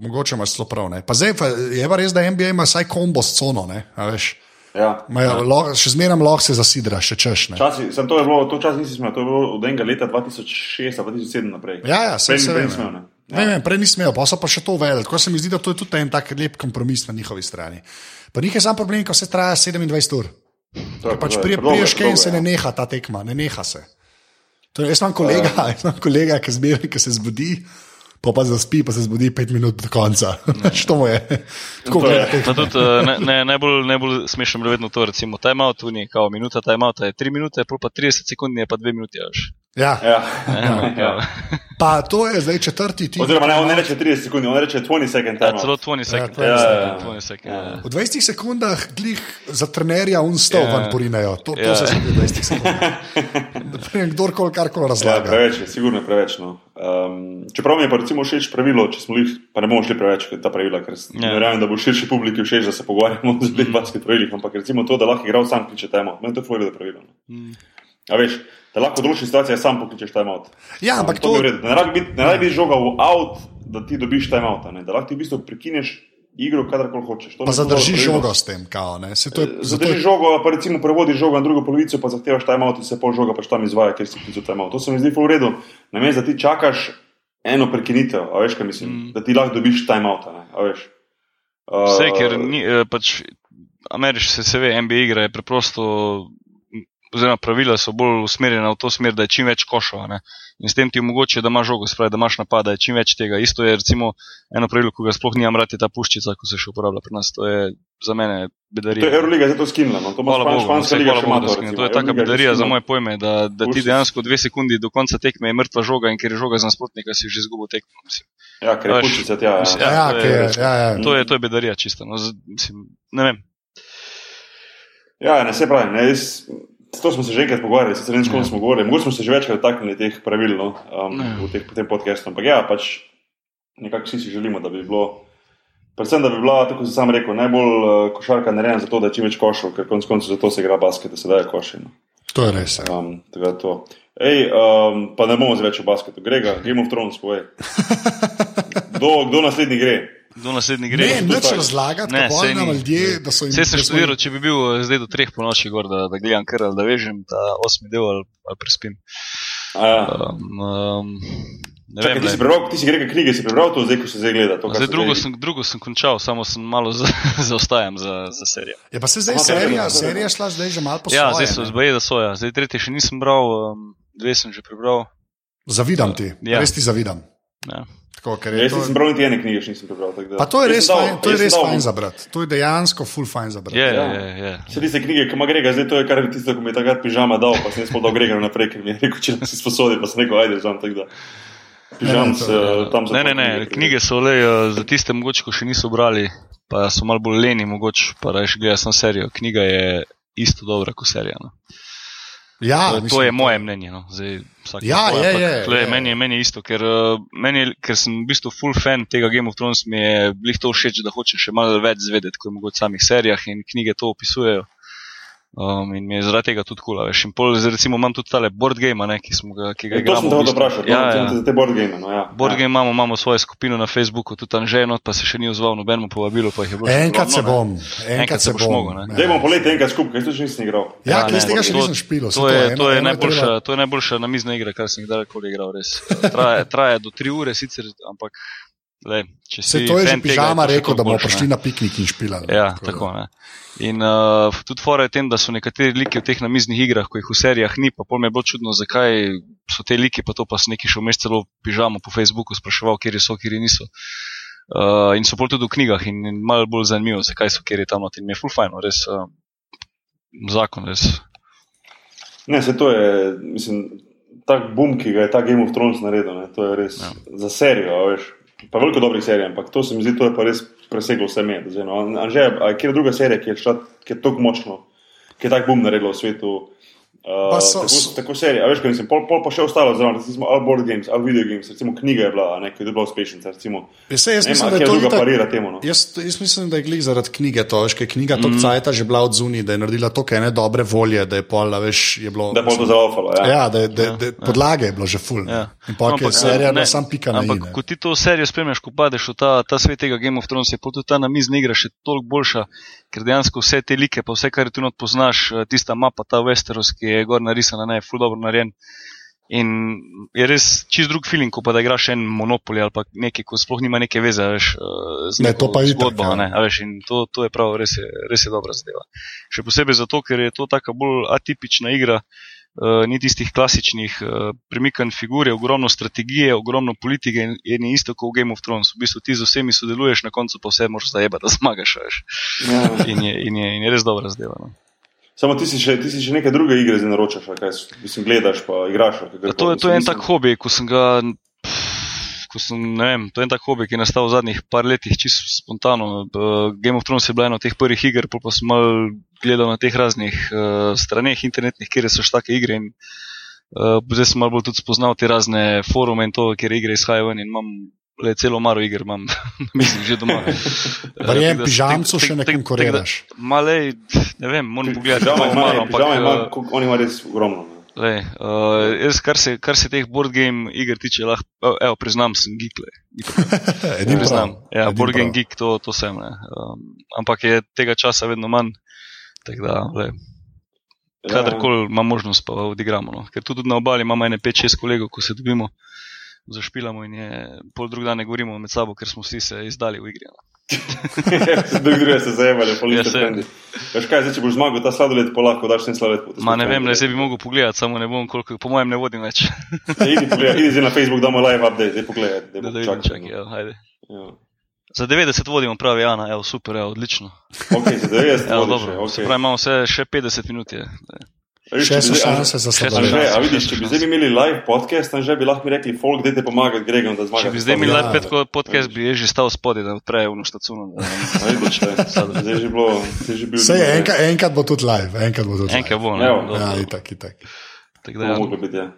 mogoče imaš zelo prav. Ne. Pa zdaj pa je pa res, da NBA ima vsaj kombo s cono, ne, a veš. Ja. Majo, lo, še zmeraj lahko se zasidra, še češ. Ne. Časi, sem to je bilo, to čas nisi smel, to je bilo od enega leta 2006 ali 2007 naprej. Ja, ja, Prej- se ni ja. ne. Ne, prej nisem imel, pa so pa še to uvedli. Tako se mi zdi, da to je tudi en tak lep kompromis na njihovi strani. Pa njih je sam problem, ko se traja 27 ur. Je- Pač prije, priješ kaj in se ne neha ta tekma, ne neha se. To je, jaz imam kolega, uh, [laughs] jaz imam kolega ki zmeraj, ki se zbudi, pa pa zaspi, pa se zbudi pet minut do konca. [laughs] Što mu je? Tako To je. tekmo. Pa tudi uh, ne, ne, najbolj, najbolj smešno je vedno to, recimo, timeout, tu ni kao minuta, timeout je 3 minute, pol pa 30 sekund je pa 2 minuti. Až. Ja, Ja. Ja, pa to je zdaj četrti ti. Oziroma, ne, on ne reče 30 sekund, on reče 20 sekund. ja, celo 20 sekund. Ja, Ja, 20 ja, sekund. 20 sekund. Ja. Ja. V 20 sekundah glih za trenerja unstov Ja. yeah. van porinejo. To, to Ja. se zgodi v 20 sekundah. [laughs] Kdorkoli karkoli Ja, razlaga. preveč je, sigurno preveč. No. Um, čeprav mi je pa recimo všeč pravilo, če smo jih, pa ne bomo šli preveč kot ta pravila, ker Ja. ja. verjamem, da bo širši publiki všeč, da se pogovarjamo o zelo basket pravilih, ampak recimo to, da lahko igralec sam kliče temo, meni to je Florida pravilo. No. Mm. A veš, da lahko v določenih situacijah sam pokličeš timeout. Ja, ampak to to, je v redu. Da Ne rabi biti, ne rabi biti žoga v out, da ti dobiš timeout, ne? da lahko ti v bistvu prekineš igro, kadarkoli hočeš. To pa je zadržiš pravilo. žogo s tem, kao, ne. Se to je, zato je, Zadržiš žogo, pa recimo prevodiš žogo na drugo polovico, pa zahtevaš timeout in se pol žoga pač tam izvaja, ker si klical timeout. To se mi zdi ful v redu. Namesto da ti čakaš eno prekinitev, a veš kaj mislim, Mm. da ti lahko dobiš timeout. Uh, Vse, ker ni, eh, pač, ameriški se, se ve, NBA igra je preprosto, oziroma pravila so bolj usmerjena v to smer, da je čim več košov. a ne. In s tem ti omogoča, da imaš žogo, spravi, da imaš napada, je čim več tega. Isto je recimo eno pravilo, ko ga sploh nimam rad, je ta puščica, ko se še uporablja pri nas. To je za mene To je bedarija. Euroliga, zdaj to skinila. No. To Hvala Bogu, španska vse, liga hvala Bogu, da recimo. to je taka bedarija za moje pojme, da, da ti dejansko dve sekundi do konca tekme je mrtva žoga in ker je žoga za nasprotnika, si že izgubil tekmo. Mislim. Ja, ker je puščica tja. mislim, Ja. ja, ja, to je, ja, ja. To je, to je bedarija čista. No, z- mislim, ne vem. Ja, ne se pravi. Ne, jaz, to smo se že enkrat pogovarjali, sicer ne Ja. smo govorili. Mogoče smo se že večkrat dotaknili teh pravil no, um, Ja. v, teh, tem podkastu. Ampak ja, pač nekako vsi si želimo, da bi bilo. Predvsem, da bi bila, tako sem sam rekel, najbolj uh, košarka narejena za to, da čim več košov, ker konec koncev zato se igra basket, da se daje koši. No. To je res. Ja. Um, da to. Ej, um, pa ne bomo zdaj več o basketu. Grega, Game of Thrones, povej. [laughs] Kdo, kdo naslednji gre? Do naslednji gre. Ne, nič razlagati, Ne, saj nam ljudje, da so jim Vse sem študiral, če bi bil eh, zdaj do treh po noči gor, da, da gledam kar ali da vežem ta osmi del ali, ali prespim. A Ja. Um, um, ne Čakaj, vem, ti si prebral, ti si Grega knjige, si prebral to zdaj, ko se zdaj gleda. To, Zdaj drugo sem, drugo sem končal, samo sem malo za, [laughs] zaostajam za, za serijo. Je pa se zdaj Aha, serija, serija šla zdaj že malo po Ja, svoje. zdaj so zbaje, da so ja. Zdaj tretje še nisem bral, um, dve sem že prebral. Zavidam ti, Ja. res ti zavidam. Ja. Tako, ker Ja, je jaz to, nisem bral niti ene knjige, še nisem prebral. da- pa to je res sem dal- fajn, to je sem res dal- fajn za brati. To je dejansko full fajn za brati. Je, Ja. je, je. Vse tiste knjige, ki ima Grega, zdaj to je kar tisto, ko mi je takrat pižama dal, pa sem jaz podal Grega naprej, ker mi je rekel, če nam se sposodi, pa sem rekel, ajde, vzam tako da. Pižam Ne, ne, se je- tam za Ne, ne, ne, knjige so le uh, za tiste, mogoče, ko še niso brali, pa so malo bolj leni, mogoče pa reči, gledaj sem serijo. Knjiga je isto dobra kot serija. No. Ja, To, to mislim, je moje mnenje. No. Zdaj, vsak Ja, ima svoje, je, ampak je, je. Meni, je, meni je isto, ker, uh, meni, je- ker sem v bistvu full fan tega Game of Thrones, mi je blih to všeč, da hočem še malo več zvedeti, kot je mogoče v samih serijah in knjige to opisujejo. Um, in mi je zaradi tega tudi kul. Cool, in pol, recimo imam tudi tale board game, a ne, ki, smo ga, ki ga To igramo. sem v te hotel bistvu. vprašati, Ja, ja. za te board game. No, ja. Board ja. game imamo, imamo svojo skupino na Facebooku, tudi tam že eno, pa se še ni odzval nobenemu povabilu, pa jih je bilo še Enkrat se ne. bom, enkrat se boš bom. mogel, ne. Ja. Zdaj bomo poleti enkrat skupaj, ker tudi še nisem igral. Ja, Ja, ne, iz tega še to- nisem špil. To je, to, je najboljša, to je najboljša namizna igra, kar sem kdajkoli igral. Res. Traja, traja do 3 ure, sicer, ampak le, če si. Se to je že tega, pižama je rekel, da bomo prišli na piknik in špilali. Ja, tako ne. In uh, tudi fora je tem, da so nekateri liki v teh namiznih igrah, ko jih v serijah ni, pa pol me je bilo čudno, zakaj so te liki, pa to pa sem neki še vmes celo pižamo po Facebooku spraševal, kje so, kje niso. Uh, in so pol tudi v knjigah in, in malo bolj zanimivo, zakaj so, kje je tam not. In mi je full fajn, res uh, zakon, res. Ne, se to je, mislim, tak boom, ki ga je ta Game of Thrones naredil, ne, to je res Ja. za serijo, a veš. Pa veliko dobrih serij, ampak to se mi zdi, to je pa res preseglo vse meje. No. Anže, kje je druga serija, ki je šla, ki je tako močno, ki je tak boom naredila v svetu? Uh, Pa so- tako, tako serije, a veš, kaj mislim, pol, pol pa še ostalo zraven, recimo ali board games, ali video games, recimo knjiga je bila, ne, ki je bila uspešnica, recimo. Ja, saj jaz Ne vem, mislim, a da je itak- parira temu. No. Jaz, jaz mislim, da je glih zaradi knjige to, veš, ker je knjiga mm. cajta že bila od zunaj, da je naredila toliko ene dobre volje, da je pol, a veš, je bilo. Da je pol to zaofalo. Ja. Ja, da je, da, da, da podlage je bilo že full. Ja. Ja. In pa je Ampak, serija, ne, da sam pika na Ampak, ine. ko ti to serijo spremljaš, ko padeš v ta, ta svet tega Game of Thrones, je pa tudi ta namizna igra še toliko boljša, ker dejansko vse te like, pa vse, kar not poznaš, eh, tista mapa, ta Westeros, ki je gor narisana, ne, ful dobro narejen. In je res čist drug feeling, ko pa da igraš en monopol ali pa nekaj, ko sploh nima neke veze, veš, eh, z Ne, to pa zgodbo, ja. ne, a veš, in to, to je prav, res je, res je dobra zadeva. Še posebej zato, ker je to taka bolj atipična igra, uh, ni tistih klasičnih uh, premikanj figur, je ogromno strategije, ogromno politike in, in je isto kot v Game of Thrones. V bistvu ti z vsemi sodeluješ, na koncu pa vse moraš zajebati, da zmagaš. Veš. Ja. In, je, in, je, in je res dobra zadeva. No. Samo ti si, še, ti si še neke druge igre zdaj naročaš, kaj mislim, gledaš, pa igraš. kakorkoli. To je, to je en tak hobi, ko sem ga. Ko sem, vem, to je en tak hobi, ki je nastal v zadnjih par letih, čisto spontano. Game of Thrones je bila ena od teh prvih iger, pol pa sem mal gledal na teh raznih uh, straneh internetnih, kjer so še take igre. In, Uh, zdaj sem malo bolj tudi spoznal te razne forume in to, kjer igre izhajajo in imam le celo maro iger, imam, [laughs] mislim, že doma. [laughs] Verjem, pižamcu še ne konkuriraš. Malej, ne vem, moram pogledati. Pižama kako ima, pižama ima, eh, on ima res ogromno. Lej, uh, jaz, kar se, kar se teh board game iger tiče, lahko, evo, evo, priznam, sem geek. lej. [laughs] Edini Priznam. prav. Ja, Edini board game prav. geek, to, to sem. Ne. Um, ampak je tega časa vedno manj. Tako da, lej, Ja, kadarkoli imam možnost, pa odigramo. No. Ker tudi na obali imamo ene 5-6 kolegov, ko se dobimo, zašpilamo in je pol drug dan ne govorimo med sabo, ker smo vsi se izdali v igri. no. [laughs] Drugi se zajemali, po Ja, listu se. frendi. Veš kaj, zdaj, če boš zmagal ta sladoled, pa lahko daš ten sladoled. Ma ne vem, le zdaj bi mogel pogledati, samo ne bom, koliko, po mojem ne vodim več. [laughs] Idi pogledaj, idi zdaj na Facebook, damo live update, zdaj pogledaj. Da, da vidim, čakaj, ja, ajde. Ja. Za 90 vodimo, pravi Jana, evo, super, evo, odlično. Ok, za 90 Evo, vodiš, dobro, ok. se pravi, imamo vse še 50 minut. Je. Veš, Še če so bi zdaj- šanse za šanse. a vidiš, če bi zdaj imeli live podcast, že bi lahko mi rekli, folk, dajte pomagati Gregom, da zmaga. Če bi zdaj imeli Ja, live petko podcast, bi je že stal spodaj, da odprejo v štacuno. Zdaj je že bilo, zdaj je že bil. Sej, enkrat, enkrat bo tudi live, enkrat bo tudi live. Enkrat bo, ne. Ja, itak, itak. Tako da, ja. Moglo biti, ja.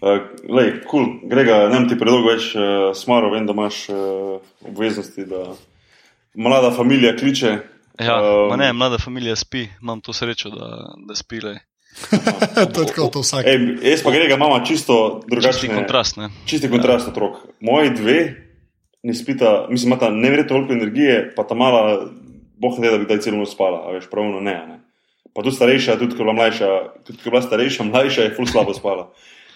Uh, lej, cool. Grega, ne vem ti predolgo več uh, smaro, vem, da imaš uh, obveznosti, da mlada družina kliče. Ja, Um, ma ne, mlada družina spi, imam to srečo, da, da spi. [laughs] To je tako, to vsak. Ej, jaz pa Grega imamo čisto Čisti drugačen kontrast. Ne? Čisti kontrast otrok. Moji dve ne spita, mislim, imata neverjetno veliko energije, pa ta mala, boh ne da bi kdaj celo noč spala, a veš, pravno ne. ne. Pa tudi starejša, tudi ko je bila mlajša, tudi ko je bila starejša, mlajša je ful slabo spala.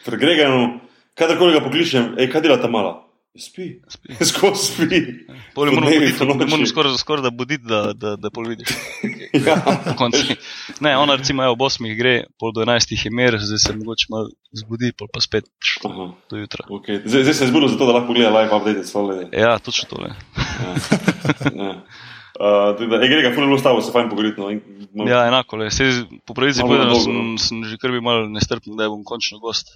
Ker Grega, no, kadarkoli ga pokličem, hej, kaj dela ta mala? Spi, Spi. [laughs] skozi spi. Pol Po moram, skoraj, skoraj da buditi, da, da, da pol vidiš. [laughs] Ja. [laughs] Ne, ona recimo je ob 8 gre, pol do 11 je mer, zdaj se mogoče malo zbudi, pol pa spet Aha, do jutra. okay. zdaj, zdaj se je zbudil zato, da lahko pogleda live update. Ja, točno tole. Ja. Uh, da, ej, Grega, ful je bilo s tabo, se fajn pogovoriti. No. in- no. Ja, enako le. Sej, po pravici Malo povedano, sem, no. sem že kar bi mal nestrpen, da bom končno gost.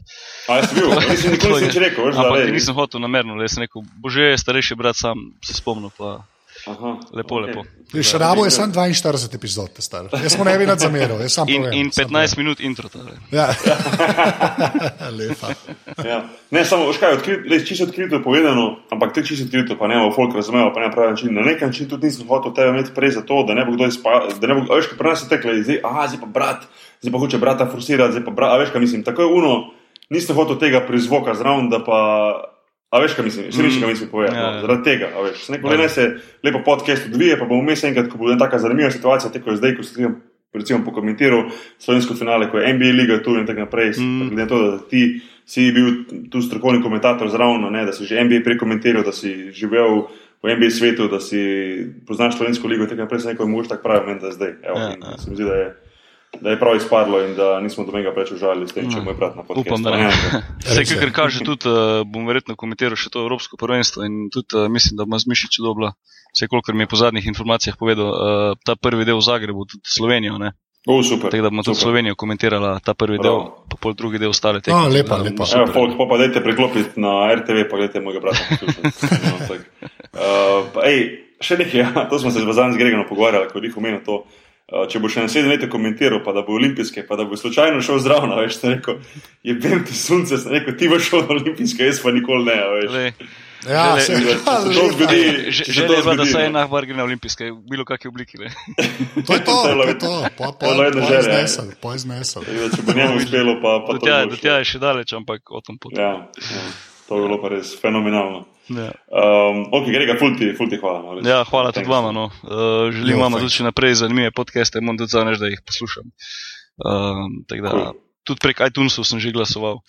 A jaz sem bil, nisem nikoli [laughs] nič rekel, veš, da Ampak lej. nisem hotel namerno, le sem rekel, bože, starejši brat sam se spomnil, pa Aha, lepo, okej. lepo. Še rabo je samo 42 epizod, te star. Jaz mu ne bi nad zameril, jaz sam In, povem. in sam 15 minut intro. Povem. Ja. [laughs] Lepa. Ja. Ne, samo, veš kaj, odkrit, le, čisto odkrito je povedano, ampak te čisto odkrito, pa ne bo folk razumel, pa ne pravi način. Na nek način tudi nisem hotel tebe imeti prej za to, da ne bo kdo izpadel, da ne bo, a veš, kaj pri nas je tekle, zdaj, a zdaj pa brat, zdaj pa hoče brata forsirati, zdaj pa brat, a veš, kaj mislim, tako je uno, nisem hotel tega prizvoka zraven, da pa, a veš, kaj mislim, še nič, kaj mislim povedati, Ja, no, ja. zaradi tega, a veš, neko ne se lepo podcast odvije, pa bomo vmes enkrat, ko bo ena taka zanimiva situacija, tako je zdaj, ko sem recimo pokomentiral slovensko finale, ko je NBA liga tu in tako naprej, mm. glede na to, da ti si bil tu strokovni komentator zraven, ne, da si že NBA prekomentiral, da si živel v NBA svetu, da si poznaš slovensko ligo in tako naprej, se neko mož tako pravi, meni, da zdaj. Evo, Ja, in ja. se mi zdi, da je, da je prav izpadlo in da nismo do menega preveč užalili s tem, če moj brat na podkastu. Upam, da ne. [laughs] Vse, Res je. kar kaže, tudi uh, bom verjetno komentiral še to Evropsko prvenstvo in tudi uh, mislim, da ima zmišič dobla. Vse, kolikor mi je po zadnjih informacijah povedal, uh, ta prvi del v Zagrebu, tudi Slovenijo. Ne? O, super. Tako da bomo tudi. Slovenijo komentirala, ta prvi Bravo. del, pa pol drugi del ostale tekme. lepa, da lepa. Evo, super. folk, pa pa dajte preklopiti na RTV, pa gledajte mojega brata. poslušati. [laughs] no, tako. uh, pa, ej, še nekaj, ja, to smo se z Bazan z Gregom pogovarjali, ko jih omenil to. Uh, če bo še naslednje leto komentiral, pa da bo olimpijske, pa da bo slučajno šel zraven, veš, sem rekel, je vem ti sunce, sem rekel, ti boš šel na olimpijske, jaz pa nikoli ne, veš. Lej, Ja, Žele- se, Če se to zgodi, Že če se že to je bila, da no. enak bar gre na olimpijske, v bilo kakšni obliki. Ne? [laughs] to je to, To je to je bilo vedno po želja, iznesel, po iznesel. Če bo njemu uspelo, pa, pa Do to tja, do tja je še daleč, ampak o tem potem. Ja, ja, to je bilo pa res fenomenalno. Ja. Um, ok, Grega, fulti, fulti hvala. No, res. Ja, hvala tudi Thanks. vama. No. Uh, želim Jo, vam thanks. tudi še naprej zanimive podcaste, moram tudi zaneš, da jih poslušam. Um, da, Cool. tudi prek iTunesov sem že glasoval.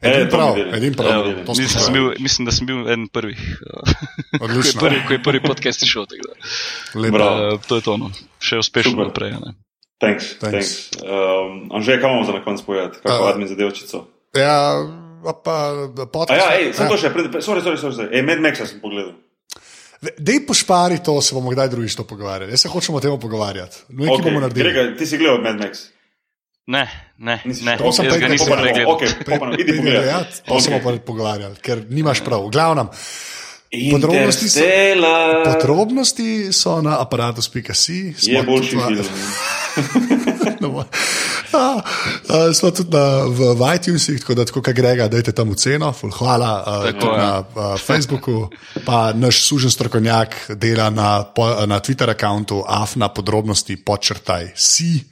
Edin E, prav, edin prav. To mislim, bil, mislim, da sem bil eden prvih, uh, ko, je Odlično. prvi, ko je prvi podcast išel. Uh, to je to, no. še uspešno Super. naprej. a Ne. Thanks, Thanks. thanks. Um, Anže, kaj imamo za na konec povedati? Kako Uh, uh, admin zadevčico? Ja, pa A podcast. ja, ej, sem to še pred, sorry, sorry, sorry, sorry. Ej, Mad Maxa sem pogledal. Dej pošpari to, se bomo kdaj drugič to pogovarjali. Jaz se hočemo o tem pogovarjati. No, nekaj bomo naredili. Grega, ti si gledal Mad Max? Ne, ne, Nisi ne. še- To sem prej ga nisem pogledal. pregledal. Ok, popano, idi Pejte pogledat. gledat, To se bomo Ok. pa pogovarjali, ker nimaš prav. V glavnem, Podrobnosti so- podrobnosti so na aparatu.si. Je boljši film. [laughs] No, [laughs] a, a, smo tudi na, v, v iTunesih, tako da, tako kot Grega, dajte tam oceno, ful, hvala. A, Tako tudi je. na a, Facebooku, pa naš sužen strokovnjak dela na, po, na Twitter računu afna podrobnosti počrtaj si.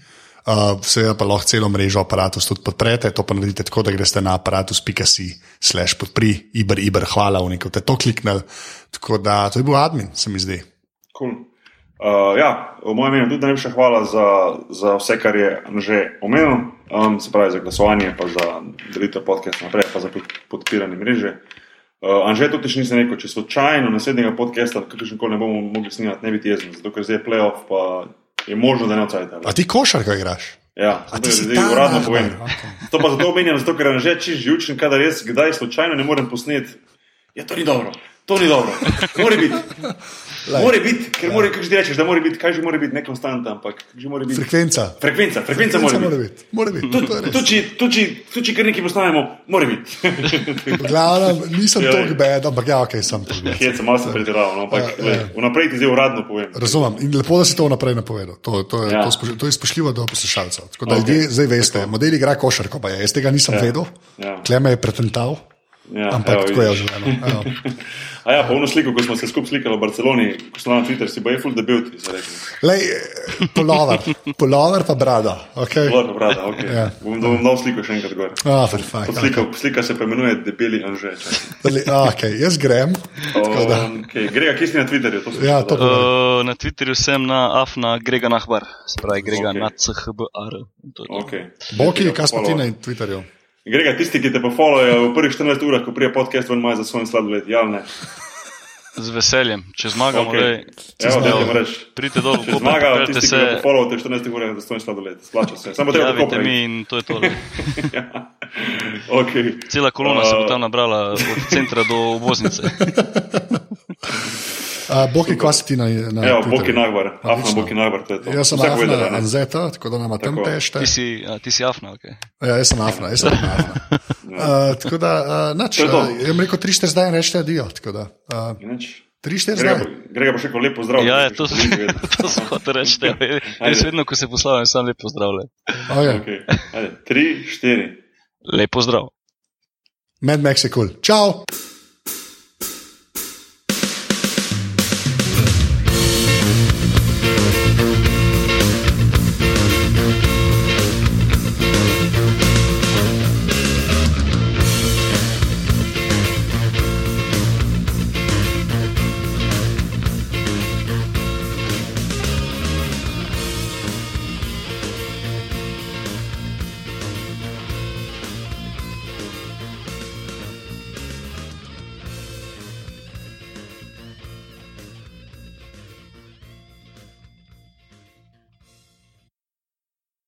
Uh, Seveda pa lahko celo mrežo aparatus tudi podprete, to pa naredite tako, da greste na aparatus.si, slash podpri, iber, iber, hvala, v neko te to kliknili. Tako da to je bil admin, se mi zdi. Cool. Uh, ja, v mojem imenu tudi najlepša hvala za, za vse, kar je že omenil, um, se pravi za glasovanje, pa za delitev podcasta naprej, pa za pod, podpiranje mreže. Uh, Anže, tudi še nisem rekel, če slučajno naslednjega podcasta, kakršen koli ne bomo mogli snimati, ne biti jezen, zato ker zdaj je playoff, pa je možno, da ne odsajate. A ti košarka igraš? Ja, zato ti je zdaj uradno povem. To pa zato omenjam, zato ker je že čist živčen, kadar res kdaj slučajno ne morem posneti. Ja, to ni dobro, to ni dobro. Mora biti. Mora biti, ker mora, kaj že rečeš, da mora biti, kaj že mora biti, ne konstanta, ampak že mora biti. Frekvenca. Frekvenca, frekvenca mora mora biti. biti. Mora biti. To je res. Tudi, tudi, tudi, ker nekaj postanemo, mora biti. V glavnem, nisem Ja, tako bed, ampak ja, ok, sem to. Hec, malo sem pretiraval, no, ampak Ja, ja. glej, vnaprej ti zdaj uradno povem. Razumem in lepo, da si to vnaprej napovedal. To, to, je, Ja. to, spoš, to je spoštljivo do poslušalcev. Tako da Ok. ljudje zdaj veste, model igra košarko, pa je. Jaz tega nisem Ja. vedel, Ja. kleme je pretental, Ja, ampak evo, tako je. Evo. [laughs] A ja, pa ono sliko, ko smo se skupaj slikali v Barceloni, ko smo na Twitter, si pa je full debut, ti so rekli. Lej, polover, polover pa brada. Okay. Dobro, brada, ok. Ja. Bom, bom dal sliko še enkrat gor. Ah, for fuck, Pod Slika, slika se pa imenuje Debeli Anže. Okay, jaz grem. Da, Okay. Grega, kje si na Twitterju? To Ja, to. Uh, na Twitterju sem na afna Grega Nahbar, se pravi Grega Ok. okay. na CHBR. Okay. Boki, Grega kaj smo ti na Twitterju? Grega, tisti, ki te pa followujejo v prvih 14 urah, ko prije podcast ven imajo za svoj sladoled, ja, ne. Z veseljem, če zmagamo, Okay. Evo, da zmagal. ti reči. pridite dol, Če Koper, zmaga, peljte tisti, se, ki te followujete v 14 urah za svoj sladoled, splača se. Samo treba tako javite mi in to je to. [laughs] Okay. Cela kolona se bo Uh, tam nabrala od centra do obvoznice. [laughs] Uh, Boki, kaj si ti na, na Evo, Twitterju? Boki Nagbar, Afna. Boki to je to. Jaz sem Vsak povedal, Afna ne? Anzeta, tako da nama tam Tako. pešte. Ti si, a, ti si afna, ok. Ja, jaz sem Afna, jaz sem Afna. Uh, [laughs] tako da, uh, nač, To je to. uh, jaz bom rekel 3-4 zdaj in rečete adijo. Tako da, uh, 3-4 Grega, zdaj. pa- Grega pa še kot lepo zdrav. Ja, ja, to, [laughs] to sem hotel reči. ja. Jaz vedno, ko se poslavljam, sam lepo zdravljen. Okay. Okay. Ajde, tri, štiri. Lepo zdrav. Mad Max je kul. Cool. Čau!